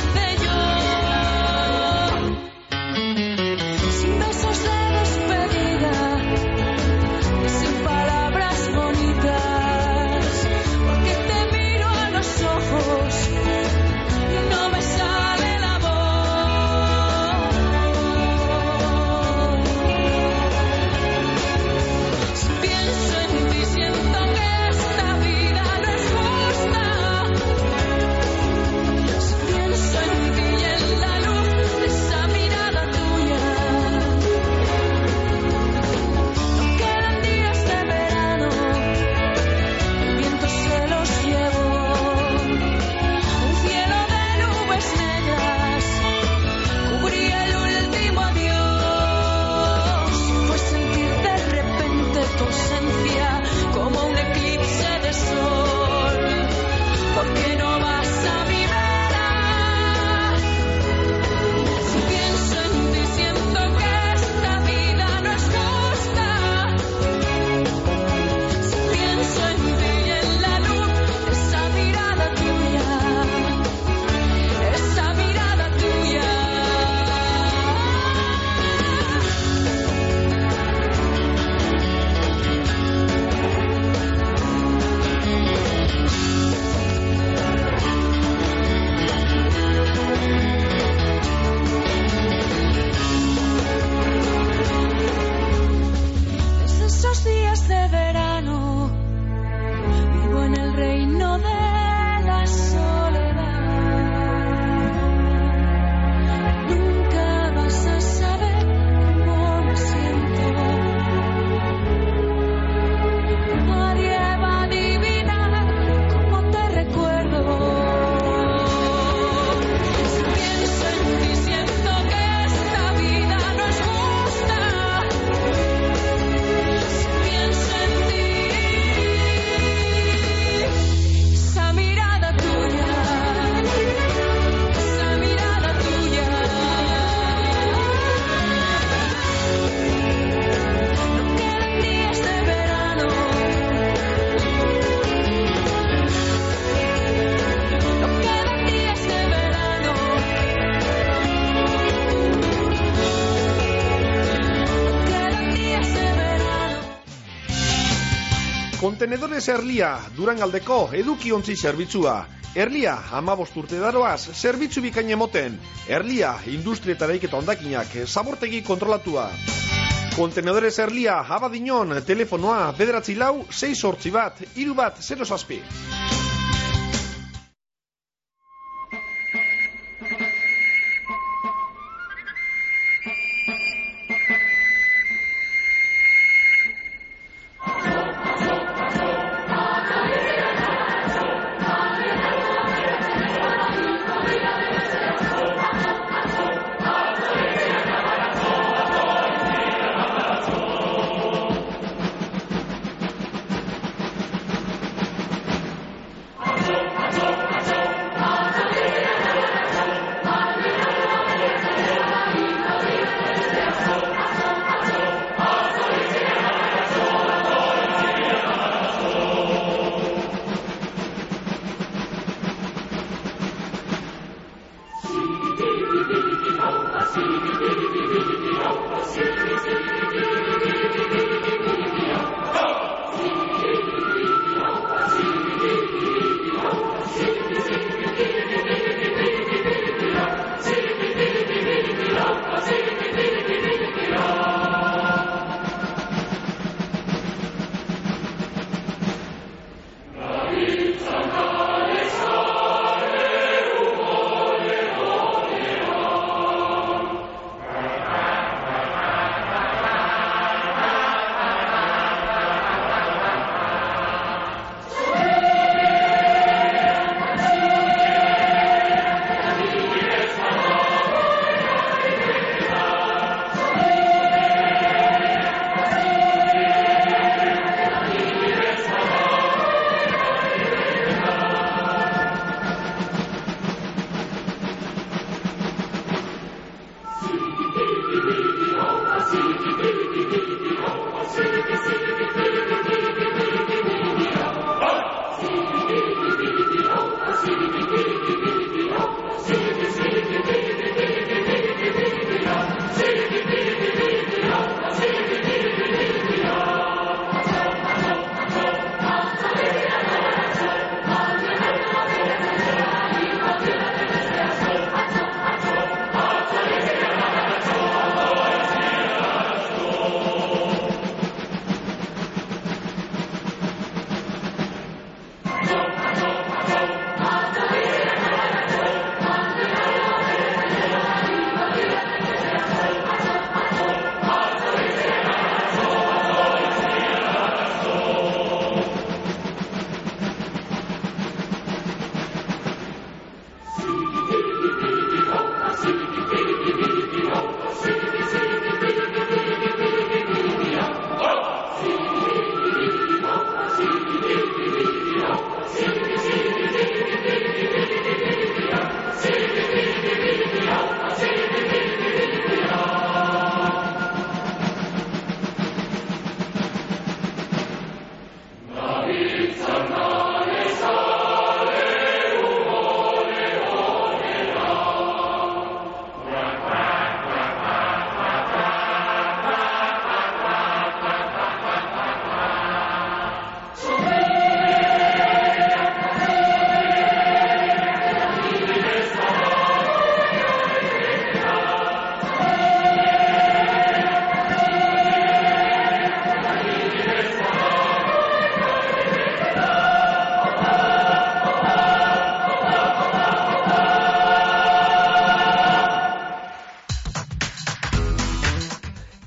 Kontenedores Erlia, Durangaldeko edukiontzi zerbitzua. Erlia, amabost urte daroaz, zerbitzu bikain emoten. Erlia, industria eta eraiketa ondakinak, zabortegi kontrolatua. Kontenedores Erlia, abadinon, telefonoa, bederatzi lau, 6 sortzi bat, iru bat, 0 zazpi.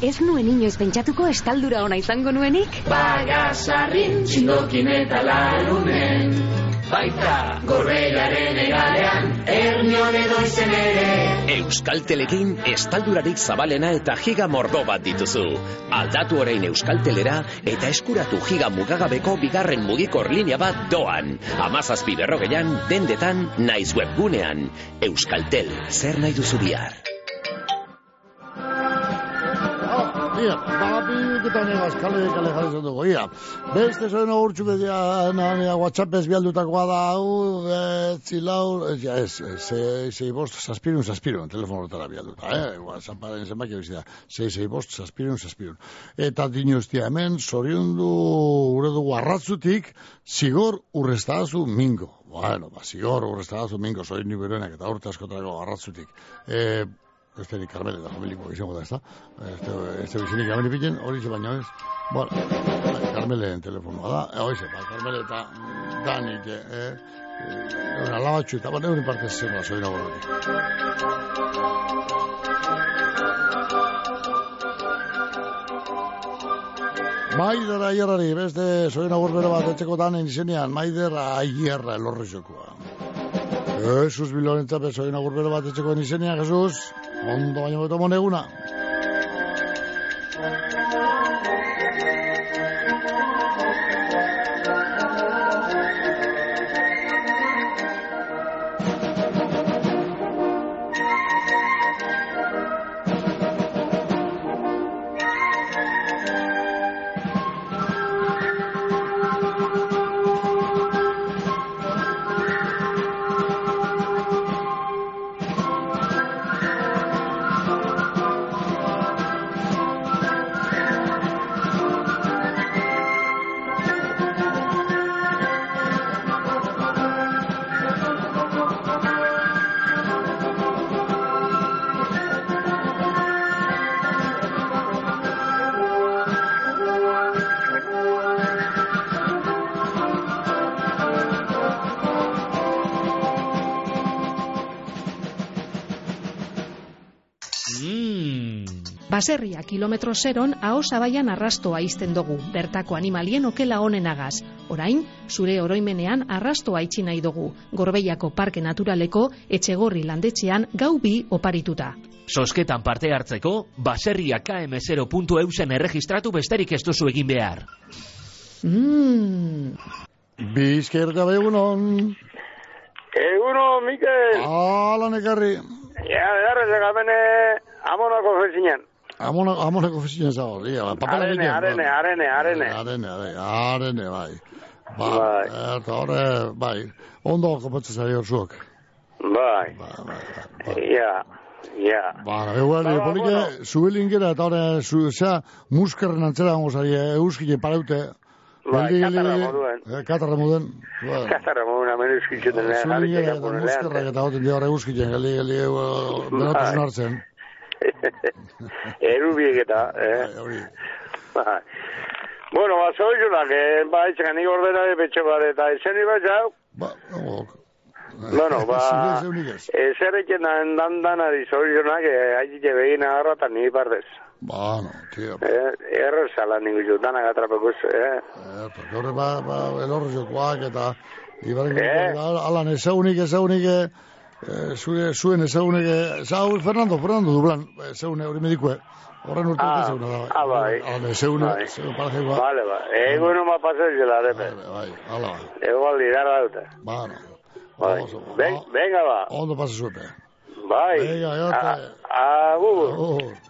Ez nuen inoiz pentsatuko estaldura ona izango nuenik? Bagasarrin txindokin eta larunen Baita gorreiaren egalean Ernio Bilbon edo izen ere Euskaltelekin estaldurarik zabalena eta giga mordo bat dituzu. Aldatu orain Euskaltelera eta eskuratu giga mugagabeko bigarren mugikor linea bat doan. Amazazpi berrogeian, dendetan, naiz webgunean. Euskaltel, zer nahi duzu bihar? Ia, babik eta negaz, kale, kale jarri zen dugu, ia. Beste zoen urtsu bedia, nania, WhatsApp ez bialdutakoa da, hau, betzi lau, ez, ja, ez, sei, sei bost, saspirun, saspirun, telefonotara bialduta, eh, WhatsApparen zenbaki hori da, sei, sei bost, saspirun, saspirun. Eta dinuztia hemen, zoriondu, gure dugu arratzutik, zigor urrestazu mingo. Bueno, ba, zigor urrestazu mingo, zoin niberuenak eta urte askotarako arratzutik. Eh, este ni Carmele da familiko izango da, ezta? Este este bizinik gameni pilen, hori ze baina ez. Bueno, bai, Carmele en telefonoa da. Eh, Horixe, ba, Carmele eta mm, Dani que eh una labatxu eta bueno, euren parte zema soy nagoratik. Maider aierrari, beste soin agurbero bat etxeko izenean, Maider aierra elorri jokoa. Jesus bilonetza besoin agurbero bat etxeko izenean, Jesus. Ondo baino beto moneguna. Baserria kilometro zeron aho zabaian arrastoa izten dugu, bertako animalien okela onenagaz. Orain, zure oroimenean arrastoa itxi nahi dugu, Gorbeiako Parke Naturaleko etxegorri landetxean gau bi oparituta. Sosketan parte hartzeko, baserria km0.eusen erregistratu besterik ez duzu egin behar. Mmm, Bizker gabe egunon. Eguno, Mikel. Ala nekarri. Ja, beharrez egamene amonako fezinean. Amona, amonako oficina zago, ba, papela Arene, bilen, arene, ba. arene, arene. Arene, arene, arene, bai. Ba, Bai. eta horre, bai, ondo kopatzen zari hor zuok. Bai. Ja, ja. Ba, eguali, Ba, polike, bueno. zuelin gera, eta horre, zu, zea, muskerren antzera gongo zari, euskile paraute. Bai, Geldi, katarra moduen. eh, Katarra moduen. Bai. Katarra moguna menu eskitzen dena. Zuelin gera, eta muskerrak eta hoten diarra euskilen, geldi, geldi, Bai. benotasun hartzen. Erubiek eta, eh? Bai. Bueno, ba, zoizunak, eh, ba, itxekan nik ordena de betxo bat, eta ezen iba jau? Ba, no, Bueno, <laughs> ba, Zure zeunik ez. ezerrekin dan, dan danari zoizunak, eh, haitxe begin agarra eta ni bardez. Ba, no, tio. Eh, erro zala ningu zu, danak atrapekuz, eh? Eta, gaur ba, ba, elorro jokoak eta Ibarren Eh? alan ezagunik, ezagunik, Eh, e, zue, zuen ezagunek, zau, Fernando, Fernando Dublan, zeune eh, hori medikue, eh, horren urte ah, zeuna da. Ah, bai. Hale, ah, zeune, bai. zeune parajekoa. Vale, bai. Ego no ma paseo zela, depe. Bai, bai, hala, bai. Ego aldi, gara dute. Bueno. Bai. Venga, ba. Ondo pasa zuepe. Bai. Venga, jota. Agur. Uh. Agur. Uh.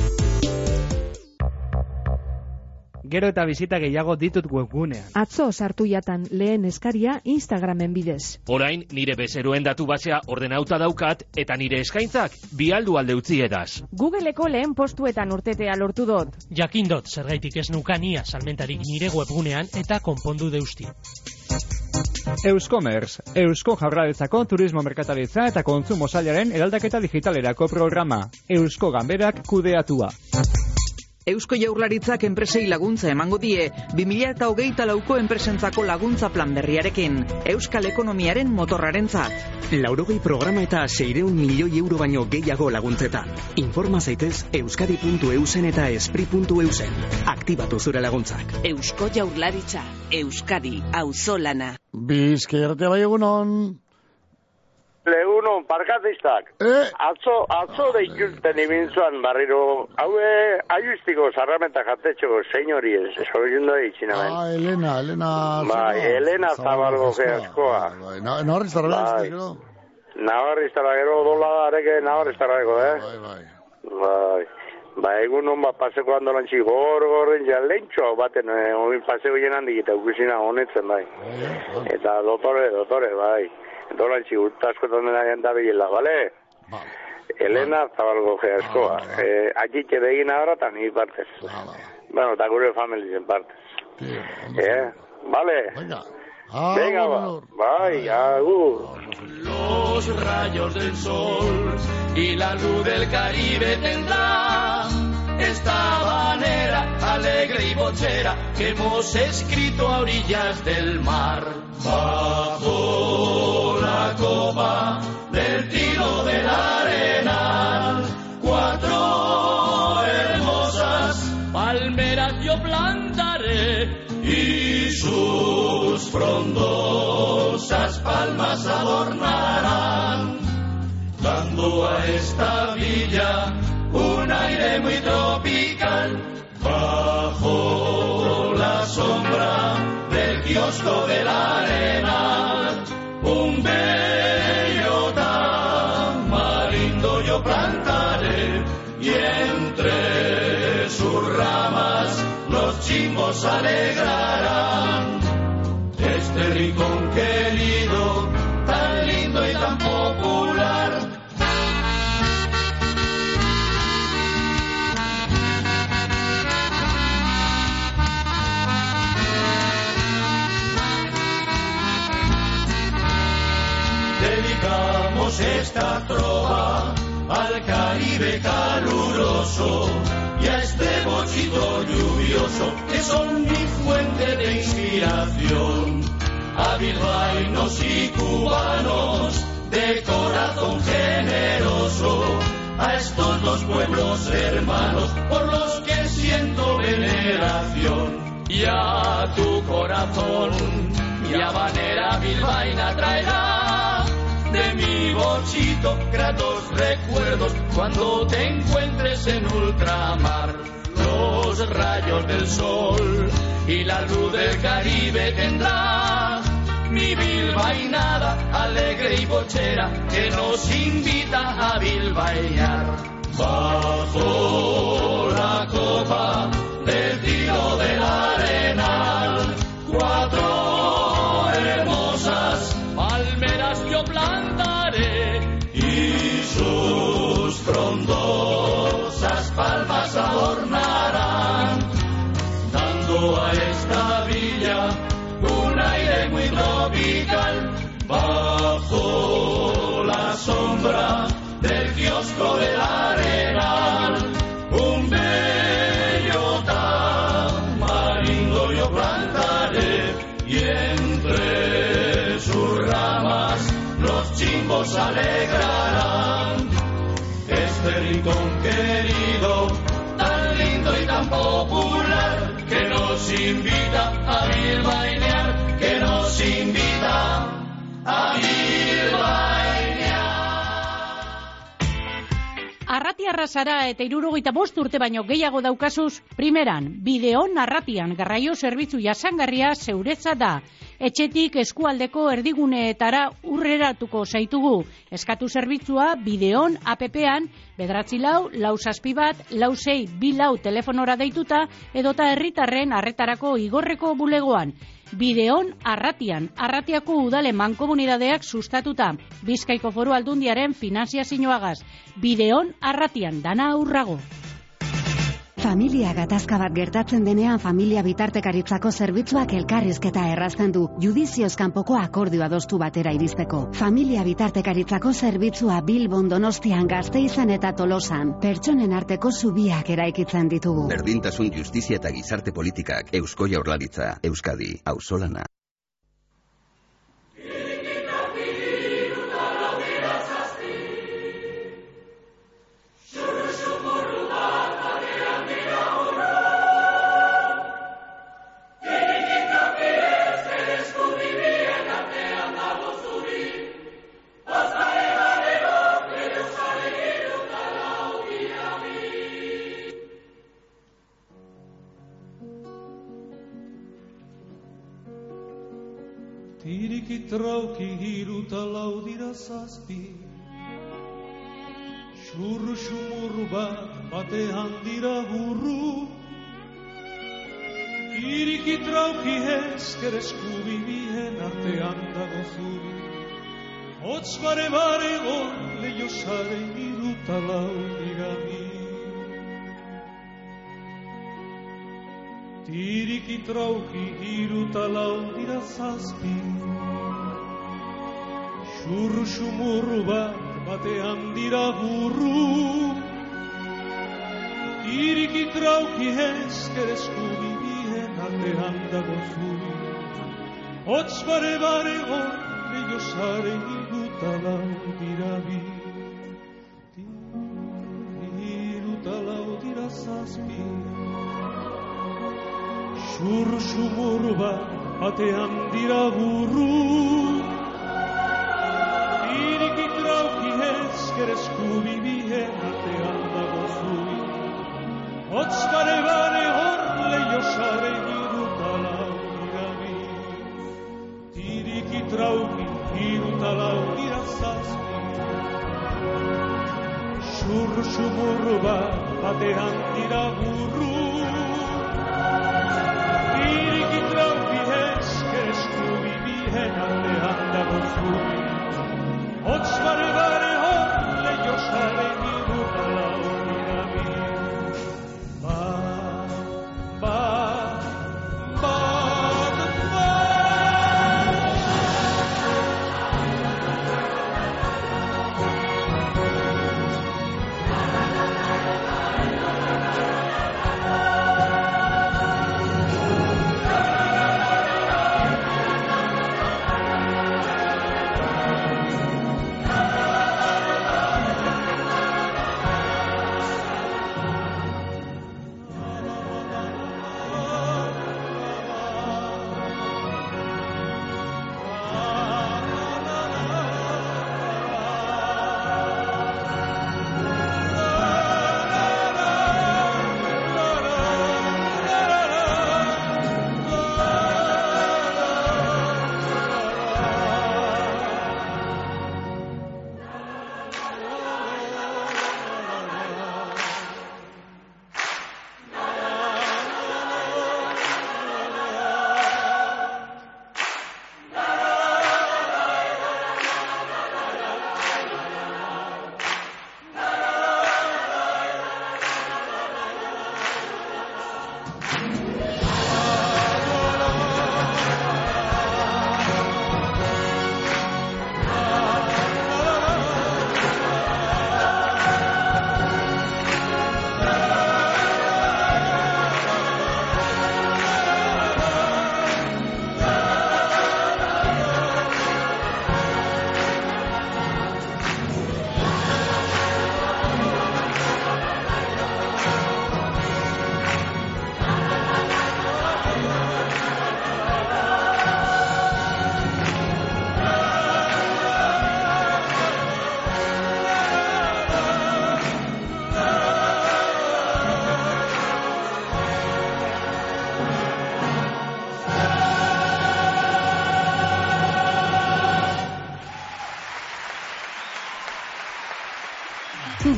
Gero eta bizita gehiago ditut webgunean. Atzo sartu jatan lehen eskaria Instagramen bidez. Orain, nire bezeroen datu basea ordenauta daukat, eta nire eskaintzak bialdu alde utzi edaz. Googleko lehen postuetan urtetea lortu dut. Jakindot, zergaitik ez nukania salmentarik nire webgunean eta konpondu deusti. Euskomerz, Eusko Jaurlaritzako Turismo Merkataritza eta Kontsumo Sailaren eraldaketa digitalerako programa. Eusko Ganberak kudeatua. Eusko Jaurlaritzak enpresei laguntza emango die 20hogeita lauko enpresentzako laguntza plan berriarekin. Euskal ekonomiaren motorrarentzat. Laurogei programa eta seireun milioi euro baino gehiago laguntzetan. Informa zaitez euskadi.eusen eta espri.eusen. Aktibatu zure laguntzak. Eusko Jaurlaritza, Euskadi, auzolana. Bizkerte bai egunon. Legunon, parkazistak. Eh? Atzo, atzo deikilten ibintzuan barriro, haue, aiustiko zarramenta jatetxo, señori ez, soiundo eitzina ben. Ah, Elena, Elena. Bai, Elena Zabalgo geaskoa. Bai, na- Navarriztarra Bai. bai. gero. Navarriztara gero dola areke navarriztara gero, eh? Bai, bai. Bai. Ba, egun hon bat paseko andolantzi gor gorren ja lentxo baten, eh, oin paseko jenan digita ukusina honetzen, bai. Eta dotore, dotore, bai. Dolantzi urtaskotan dena jandabilela, bale? Elena Zabalgo geaskoa. Eh, akitxe begin ahora eta ni partez. Bueno, eta gure familien partez. Eh, bale? Venga. Venga, ba. Bai, agur. Los rayos del sol y la luz del Caribe tendrá esta manera alegre y bochera que hemos escrito a orillas del mar. Bajo la copa del tiro del arenal, cuatro hermosas palmeras yo plantaré y sus frondosas palmas adornarán, dando a esta villa un aire muy tropical, bajo la sombra del kiosco de la arena, un bello tamarindo yo plantaré y entre sus ramas los chimbos alegrarán este rincón querido, tan lindo y tan popular. Esta trova al Caribe caluroso y a este bochito lluvioso que son mi fuente de inspiración. A bilbaínos y cubanos de corazón generoso, a estos dos pueblos hermanos por los que siento veneración. Y a tu corazón, mi habanera bilbaína traerá de mi bochito gratos recuerdos cuando te encuentres en ultramar. Los rayos del sol y la luz del Caribe tendrá mi bilbainada alegre y bochera que nos invita a bilbainar. Bajo la copa del tiro del arenal, cuatro sombra del kiosco del arenal. Un bello tamarindo yo plantaré y entre sus ramas los chimbos alegrarán este rincón querido, tan lindo y tan popular, que nos invita a bilbainear, que nos invita a bilbainear. Arratiarra zara eta irurogeita bost urte baino gehiago daukazuz, primeran, bideon arratian garraio zerbitzu jasangarria zeuretza da. Etxetik eskualdeko erdiguneetara urreratuko zaitugu. Eskatu zerbitzua bideon APP-an, bedratzi lau, lau zazpi bat, lau zei, bi lau telefonora deituta, edota herritarren arretarako igorreko bulegoan. Bideon Arratian, Arratiako udale mankomunidadeak sustatuta, Bizkaiko foru aldundiaren finanziazioagaz. Bideon Arratian, dana aurrago. Familia gatazka bat gertatzen denean familia bitartekaritzako zerbitzuak elkarrizketa errazten du judizioz kanpoko akordioa adostu batera iristeko. Familia bitartekaritzako zerbitzua Bilbon Donostian Gazteizan eta Tolosan pertsonen arteko zubiak eraikitzen ditugu. Berdintasun justizia eta gizarte politikak Eusko Jaurlaritza, Euskadi, Auzolana. Tiriki trauki hiru eta lau dira zazpi. Xurru xumurru bat batean dira burru. Tiriki trauki ezker eskubi bien artean dago zuri. Hotz bare bare gon leio sare hiru eta lau dira Tiriki trauki hiru eta lau dira zazpi. Xurru bat batean dira burru. Tiriki trauki ezker eskubi bien artean dago zuri. Hotz bare bare hor leio sare hiru eta lau dira bi. Eta lau dira zazpi Xurru xumurru bat batean dira burru Iriki trauki ezker eskubi bien artean dago zuri Hotz bare bare hor leio sare hiru eta lau dira bi Tiriki trauki hiru eta lau dira zazpi Xurru xumurru bat batean dira burru dago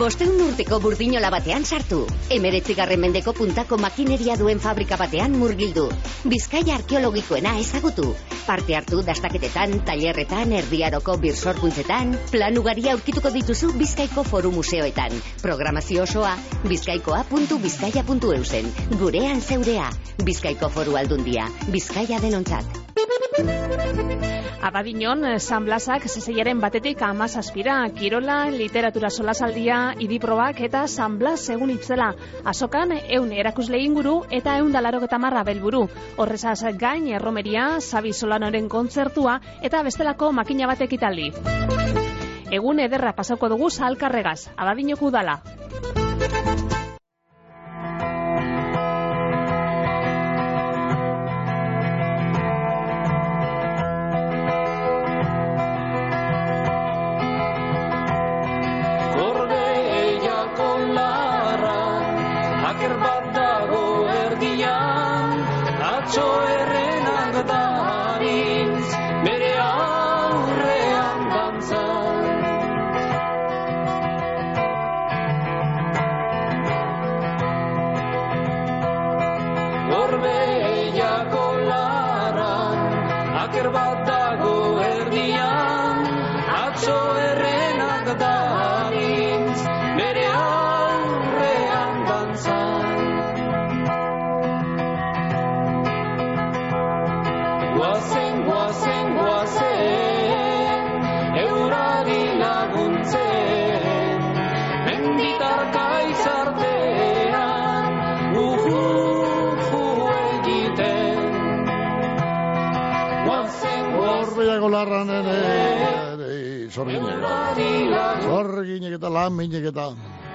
Bosteun urteko burdinola batean sartu. Emeretzigarren mendeko puntako makineria duen fabrika batean murgildu. Bizkaia arkeologikoena ezagutu. Parte hartu dastaketetan, tailerretan, erdiaroko birsorkuntzetan, plan ugari aurkituko dituzu Bizkaiko Foru Museoetan. Programazio osoa bizkaikoa.bizkaia.eusen. Gurean zeurea. Bizkaiko Foru Aldundia. Bizkaia denontzat. Abadinon, San Blasak zezeiaren batetik amazazpira, kirola, literatura solasaldia, idiprobak eta San Blas egun itzela. Azokan, eun erakusle inguru eta eun dalaroketa marra belburu. Horrezaz gain, erromeria, Sabi Solanoren kontzertua eta bestelako makina batek italdi. Egun ederra pasauko dugu salkarregaz, abadinoko udala. Zorginek. Zorginek eta laminek eta...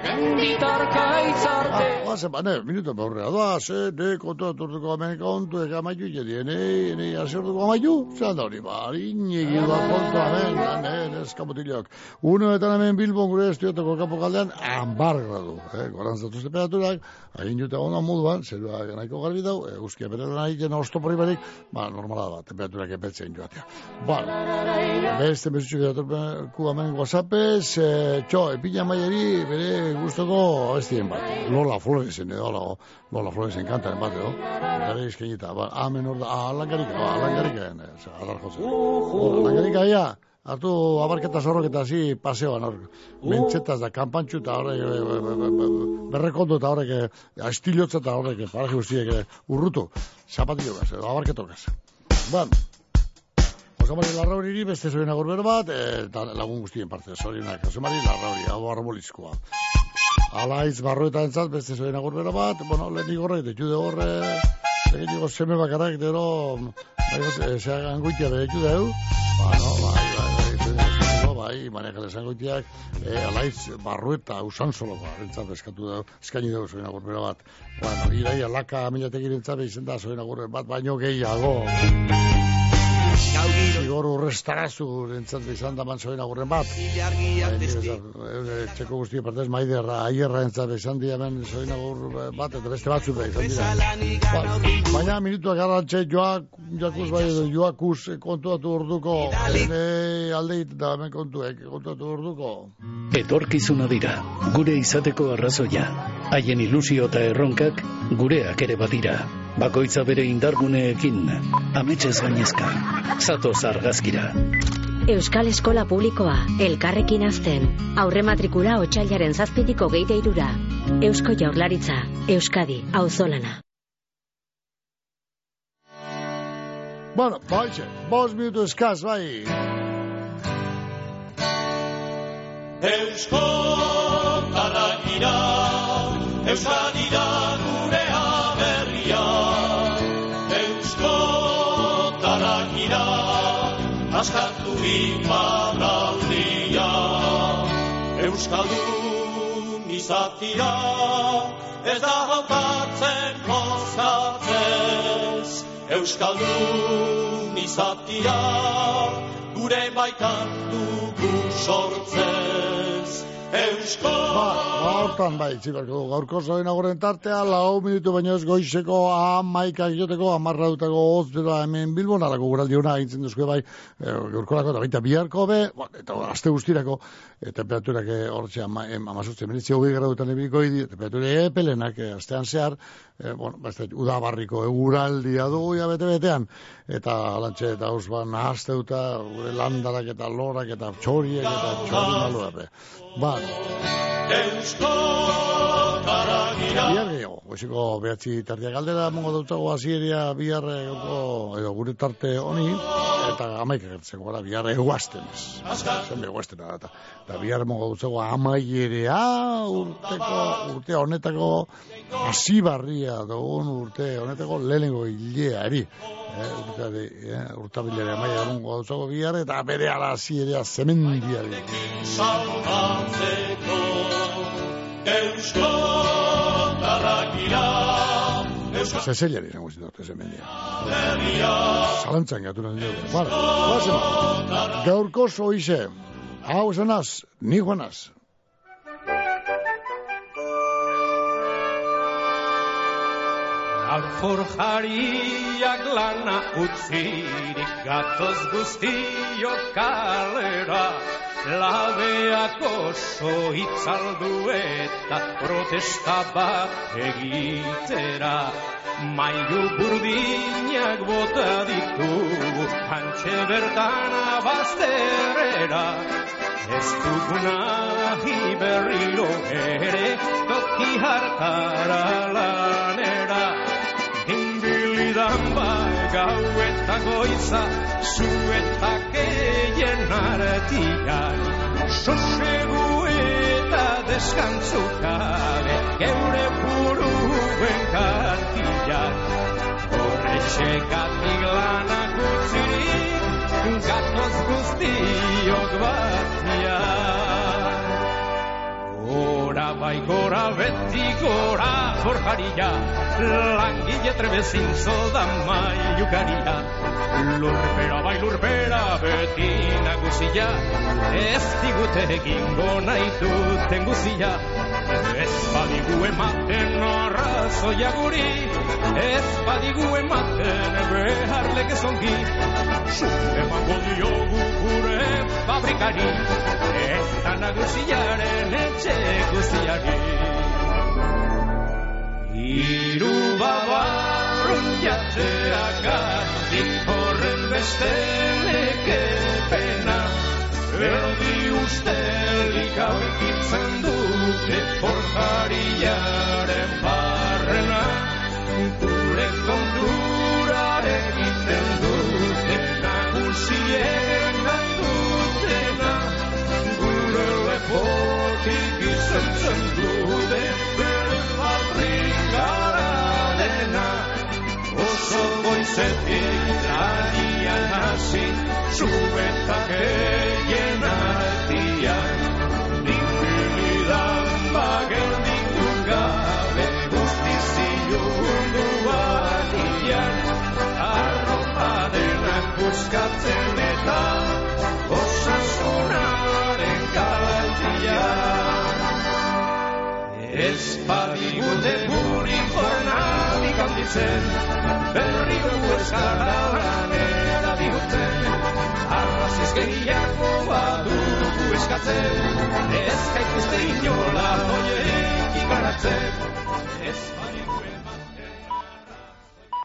menditarka izartean. Ah, ze, bane, minuto behorrea da, ze, ne, kontu aturtuko hemen kontu, eka amaitu ite ne, ne, hasi orduko amaitu, zelan da hori, ba, inegi da kontu hemen, ne, neskamutilok. Uno eta hemen Bilbon gure estudiotako kapo kaldean, ambar gradu, eh, gorantzatuz temperaturak, hain jute ona moduan, zerua nahiko garbi dau, eguzkia bere lan egiten ostopori barik, ba, normala da, temperaturak epetzen joatea. Ba, beste mesutxuk datorku hemen whatsappez, eh, txo, epina maieri, bere gustoko abestien bat. Lola Floresen edo, Lola, Lola Floresen kantaren bat edo. Bere izkenita, ba, amen hor da, ah, alangarika, ba, alangarika, eh, adar jotzen. Alangarika, ja, hartu abarketa zorrok eta hasi paseoan hor. Mentxetaz da, kanpantxu eta horrek, e, e, e, e, berrekondo eta horrek, astilotza eta horrek, paraje guztiek urrutu. Zapatillo gaz, edo abarketok gaz. Bueno, Josemari Larrauriri beste zoien agurbero bat, eh, eta lagun guztien parte, zorionak. Josemari Larrauri, hau arbolizkoa. Alaiz barrueta entzat, beste zoien agurbero bat, bueno, lehen igorre, eta jude horre, egin digo seme bakarak, dero, bai, zeak angoitia bere jude hau, ba, no, bai, bai, bai, bai, bai, bai, manejale zangoitiak, eh, alaiz barrueta usan solo, ba, entzat eskatu da, eskaini dugu zoien agurbero bat. Bueno, irai alaka amilatekin entzat, izen da zoien agurbero bat, baino gehiago. Igor urrestarazu entzat izan da mantzoen agurren bat. Eh, Txeko guzti partez maiderra, aierra entzat izan di hemen zoin agur bat, eta beste batzuk da izan dira. Ba, baina minutuak garrantxe joak, jakuz bai edo joakuz kontuatu urduko, ene aldeit da hemen kontuek kontuatu urduko. Etorkizuna dira, gure izateko arrazoia. Haien ilusio eta erronkak gureak ere badira. Bakoitza bere indarguneekin, ametxez gainezka. Zatoz argazkira. Euskal Eskola Publikoa, elkarrekin azten. Aurre matrikula otxailaren zazpitiko geite irura. Eusko Jaurlaritza, Euskadi, auzolana. Bueno, baixe, bos minutu eskaz, bai. Eusko taragira, Euskadira askatu iparraldia. Euskaldun izatia, ez da hautatzen koskatzez. Euskaldun izatia, gure baitan dugu sortzez. Eusko Ba, hortan, bai, txibarko du, gaurko zoen agoren tartea, lau minutu baino ez goizeko amaikak joteko, amarra dutako hoz bera hemen bilbon, alako guraldi hona egintzen duzke bai, e, gaurkorako eta baita biharko be, ba, eta aste guztirako, e, temperaturak e, hortxe ama, em, amazutze, menitzi hogei gradutan ebiko idi, temperatura epelenak e, astean zehar, e, bueno, da, udabarriko eguraldia du, ja bete-betean, eta lantxe eta haus ba, nahazte gure landarak eta lorak eta txoriek eta txori malua, be. Ba, Eusko Bihar gehiago, goiziko behatzi tardia galdera, mongo dutzago azieria bihar egoko, edo gure tarte honi, eta amaik egertzen gara, bihar eguazten ez. Zenbe eguazten da, eta, eta bihar mongo dutzago amaierea urteko, urte honetako hasi barria dugun urte honetako lehenengo hileari. Eh, urteari, eh, urtabilere amaia mongo dutzago bihar, eta bere ala hasierea zemendiari. salbatzeko Eusko Taragira Eusko Zezeliari izango zidot, ez hemendia. Herria Zalantzan gatu nahi dugu. Vale, guazen. Gaurko zoize. Hau esanaz, ni joanaz. Alforjariak lana utzirik gatoz guztio kalera. Labeak oso itzaldu eta protesta bat egitera. Mailu burdinak bota ditugu Antxe bertan abazterera. Ez duguna berriro ere Toki hartara Inbilidan ba gau eta goiza Zu eta keien artian Sosegu eta deskantzu gabe Geure buruen kartian. Horrexekatik lanak utzirik Gatoz guztiok batian Bai gora beti gora forjaria Langile trebezin zoda maiukaria Lurpera bai lurpera beti nagusia Ez digute egingo nahi duten guzia Ez badigu ematen arrazoia guri. Ez badigu ematen behar legezongi Zu emango diogu gure fabrikari Eta nagusiaren etxe guztiari Iru babarrun jateak Ardik horren beste nekepena Erdi ustelik aurkitzen dute Forjariaren barrena Gure kontura egiten dute Nagusien dutena Gure lepotik izentzen dute Bere fabrikara dena Oso goizetik adian hasi Zuetak egin denak buskatzen eta Osasunaren kaltian Ez badigute guri jornadik handitzen Berri dugu eskara lanera diguten. Arraziz gehiago badugu eskatzen Ez gaituzte inola hoiek igaratzen Ez badiguen